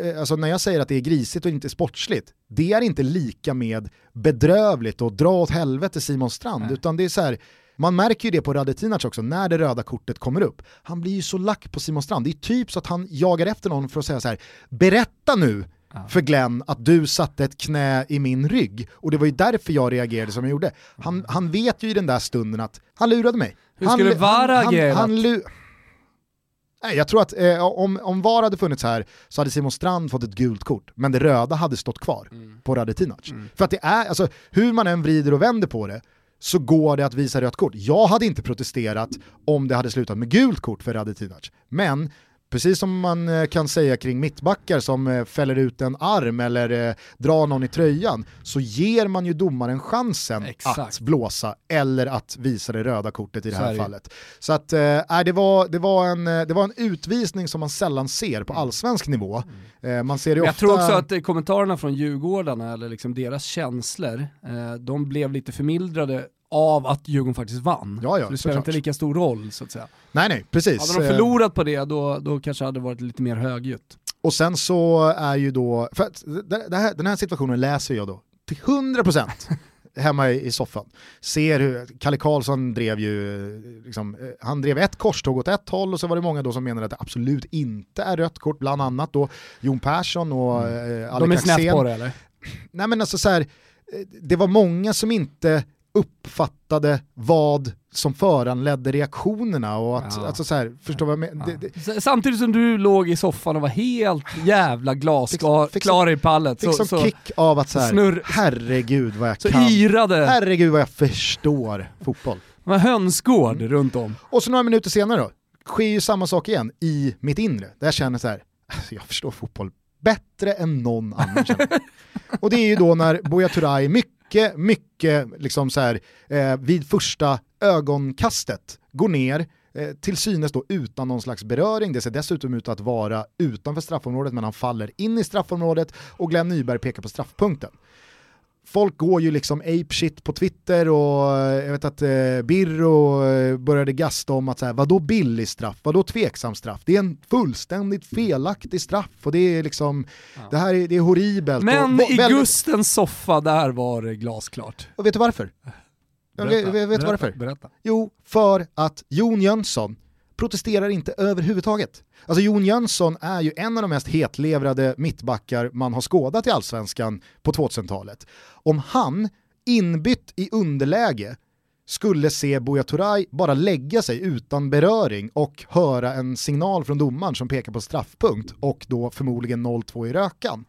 eh, alltså när jag säger att det är grisigt och inte sportsligt, det är inte lika med bedrövligt och dra åt helvete Simon Strand, Nej. utan det är så här, man märker ju det på Radetinac också, när det röda kortet kommer upp. Han blir ju så lack på Simon Strand, det är typ så att han jagar efter någon för att säga så här, berätta nu för Glenn att du satte ett knä i min rygg. Och det var ju därför jag reagerade som jag gjorde. Han, han vet ju i den där stunden att han lurade mig. Hur han, skulle VAR han, han, agerat? Nej, jag tror att eh, om, om VAR hade funnits här så hade Simon Strand fått ett gult kort, men det röda hade stått kvar på Radetinac. För att det är, alltså hur man än vrider och vänder på det, så går det att visa rött kort. Jag hade inte protesterat om det hade slutat med gult kort för Radetinac. Men precis som man eh, kan säga kring mittbackar som eh, fäller ut en arm eller eh, drar någon i tröjan, så ger man ju domaren chansen Exakt. att blåsa eller att visa det röda kortet i det här ju. fallet. Så att, nej, det, var, det, var en, det var en utvisning som man sällan ser på allsvensk nivå. Eh, man ser det Mm. Men jag ofta... tror också att kommentarerna från Djurgårdarna, eller liksom deras känslor, de blev lite förmildrade av att Djurgården faktiskt vann. Ja, ja, Så det spelar inte lika stor roll så att säga. Nej, nej, precis. Hade de Eh, förlorat på det, då, då kanske det hade varit lite mer högljutt. Och sen så är ju då, för att här, den här situationen läser jag då till 100% hemma i, i soffan. Ser hur Kalle Karlsson drev ju, liksom, eh, han drev ett korståg åt ett håll och så var det många då som menade att det absolut inte är rött kort, bland annat då Jon Persson och mm. eh, De är snett på det eller? Nej men alltså så här, eh, det var många som inte uppfattade vad som föranledde reaktionerna och att, Ja. alltså så här, förstår vad jag menar? Det- det- S- Samtidigt som du låg i soffan och var helt jävla glasklar Fick- fick klar i pallet Fick så, som så, kick av att så här, snurr- herregud vad jag så kan. yrade Herregud vad jag förstår fotboll. det var hönsgård runt om. Och så några minuter senare då, sker ju samma sak igen i mitt inre. Där jag känner så här, alltså jag förstår fotboll bättre än någon annan känner. Och det är ju då när Buya Turay mycket, mycket mycket, liksom så här, eh, vid första ögonkastet går ner eh, till synes då utan någon slags beröring. Det ser dessutom ut att vara utanför straffområdet men han faller in i straffområdet och Glenn Nyberg pekar på straffpunkten. Folk går ju liksom ape shit på Twitter och eh, jag vet att eh, Birro eh, började gasta om att så här, vadå billig straff, vadå tveksam straff? Det är en fullständigt felaktig straff och det är liksom, det här är, det är horribelt. Men och, i väldigt- Gustens soffa, där var det glasklart. och vet du varför? Jag vet, du berätta, varför? Berätta. Jo, för att Jon Jönsson protesterar inte överhuvudtaget. Alltså Jon Jönsson är ju en av de mest hetlevrade mittbackar man har skådat i allsvenskan på 2000-talet. Om han, inbytt i underläge, skulle se Buya Turay bara lägga sig utan beröring och höra en signal från domaren som pekar på straffpunkt och då förmodligen 0-2 i rökan.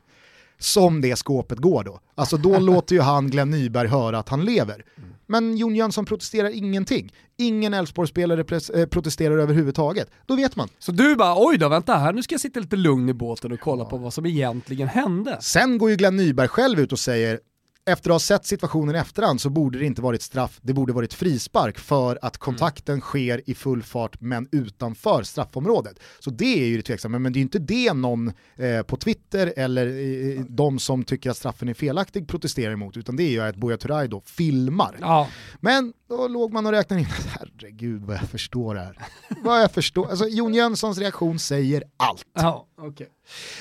Som det skåpet går då. Alltså då låter ju han Glenn Nyberg höra att han lever. Men Jon Jönsson protesterar ingenting. Ingen Elfsborgsspelare eh, protesterar överhuvudtaget. Då vet man. Så du bara, oj då, vänta här, nu ska jag sitta lite lugn i båten och kolla på vad som egentligen hände. Sen går ju Glenn Nyberg själv ut och säger efter att ha sett situationen i efterhand så borde det inte varit straff, det borde varit frispark för att kontakten mm. sker i full fart men utanför straffområdet. Så det är ju det tveksamma, men det är ju inte det någon eh, på Twitter eller eh, de som tycker att straffen är felaktig protesterar emot, utan det är ju att Buya Turay då filmar. Ja. Men då låg man och räknade in, herregud vad jag förstår det här. vad jag förstår, alltså Jon Jönssons reaktion säger allt. Ja, okay.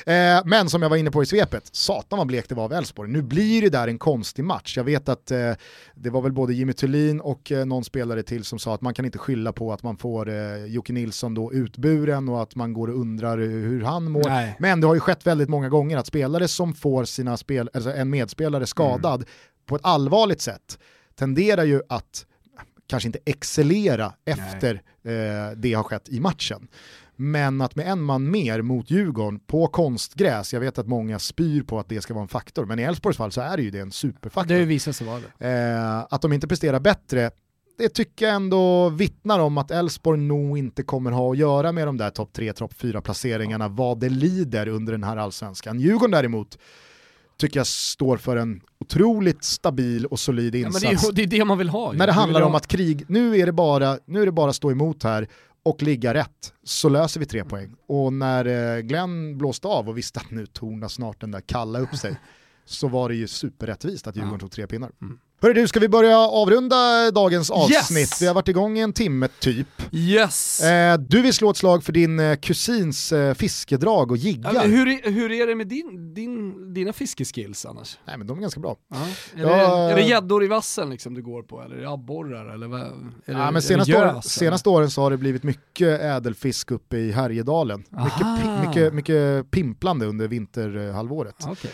eh, men som jag var inne på i svepet, satan vad blekt det var av Elfsborg. Nu blir det där en konstig match. Jag vet att eh, det var väl både Jimmy Thulin och eh, någon spelare till som sa att man kan inte skylla på att man får eh, Jocke Nilsson då utburen och att man går och undrar hur han mår. Nej. Men det har ju skett väldigt många gånger att spelare som får sina spel, alltså en medspelare skadad mm. på ett allvarligt sätt tenderar ju att kanske inte excellera efter eh, det har skett i matchen. Men att med en man mer mot Djurgården på konstgräs, jag vet att många spyr på att det ska vara en faktor, men i Elfsborgs fall så är det ju det en superfaktor. Det visar sig vara det. Eh, att de inte presterar bättre, det tycker jag ändå vittnar om att Elfsborg nog inte kommer ha att göra med de där topp 3, topp 4 placeringarna vad det lider under den här allsvenskan. Djurgården däremot, tycker jag står för en otroligt stabil och solid insats. Ja, det, är, det är det man vill ha. När det handlar om att krig, nu är det bara, nu är det bara stå emot här och ligga rätt så löser vi tre poäng. Och när eh, Glenn blåste av och visste att nu tornar snart den där kalla upp sig så var det ju superrättvist att Djurgården tog tre pinnar. Mm. Hörru du, ska vi börja avrunda dagens avsnitt? Yes! Vi har varit igång i en timme typ. Yes! Eh, du vill slå ett slag för din eh, kusins eh, fiskedrag och jiggar. Ja, hur, är, hur är det med din, din, dina fiskeskills annars? Nej men de är ganska bra. Är, ja, det, gäddor i vassen liksom du går på eller är det abborrar eller vad? Är ja, men senaste, år, senaste åren så har det blivit mycket ädelfisk uppe i Härjedalen. Mycket, mycket, mycket pimplande under vinterhalvåret. Okay.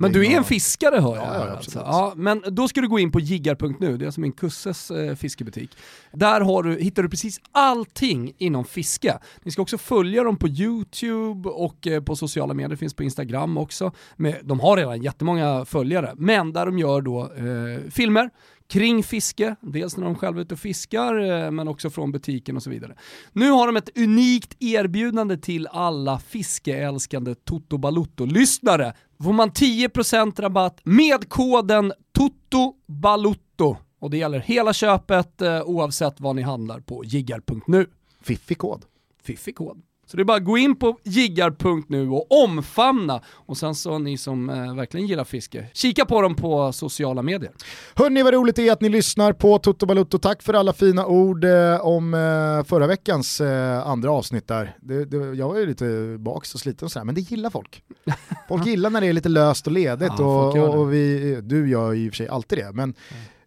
Men du är en fiskare hör jag. Ja, ja, alltså. ja, men då ska du gå in in på jiggar.nu, det är alltså min kusses eh, fiskebutik. Där har du, hittar du precis allting inom fiske. Ni ska också följa dem på YouTube och eh, på sociala medier, det finns på Instagram också. Med, de har redan jättemånga följare, men där de gör då eh, filmer, kring fiske, dels när de själva är ute och fiskar, eh, men också från butiken och så vidare. Nu har de ett unikt erbjudande till alla fiskeälskande Toto Balutto-lyssnare. Får man 10% rabatt med koden TOTOBALUTTO och det gäller hela köpet eh, oavsett vad ni handlar på jiggar.nu. Fiffig kod. Fiffig kod. Så det är bara att gå in på jiggar.nu och omfamna. Och sen så ni som eh, verkligen gillar fiske, kika på dem på sociala medier. Hörni vad roligt det är att ni lyssnar på Toto Balutto. Tack för alla fina ord eh, om eh, förra veckans eh, andra avsnitt där. Det, det, jag var ju lite baks och sliten och sådär, men det gillar folk. Folk gillar när det är lite löst och ledigt ja, och, och, och, vi, du gör ju i och för sig alltid det. Men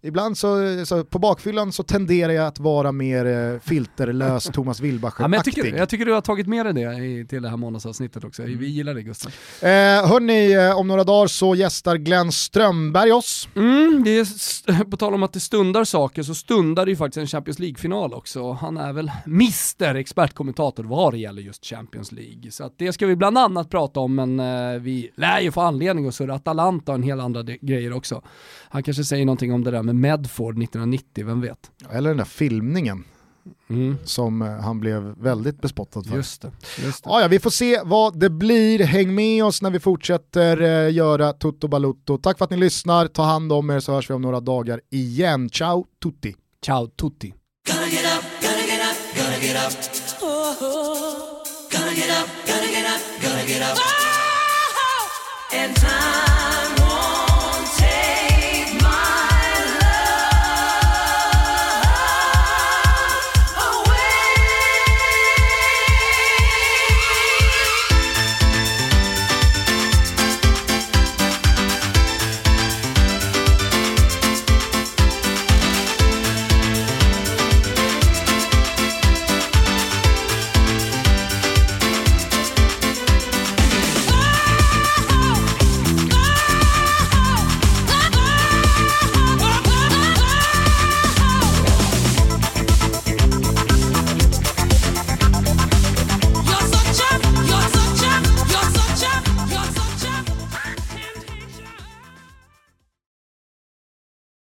ibland så, så, på bakfyllan så tenderar jag att vara mer eh, filterlös Thomas Wilbacher-aktig. Ja, jag, tycker, jag tycker du har tagit med dig det i, till det här månadsavsnittet också. Vi gillar det Gustav. Eh, hörni, eh, om några dagar så gästar Glenn Strömberg oss. Mm, det är, på tal om att det stundar saker så stundar det ju faktiskt en Champions League-final också. Han är väl mister expertkommentator vad det gäller just Champions League. Så det ska vi bland annat prata om, men eh, vi lär ju få anledning att surra Atalanta och en hel andra grejer också. Han kanske säger någonting om det där med Medford 1990, vem vet? Eller den där filmningen. Mm. som eh, han blev väldigt bespottad för. Just det, just det. Ja, ja, vi får se vad det blir. Häng med oss när vi fortsätter eh, göra Toto Balutto. Tack för att ni lyssnar, ta hand om er så hörs vi om några dagar igen. Ciao tutti! Ciao tutti! And time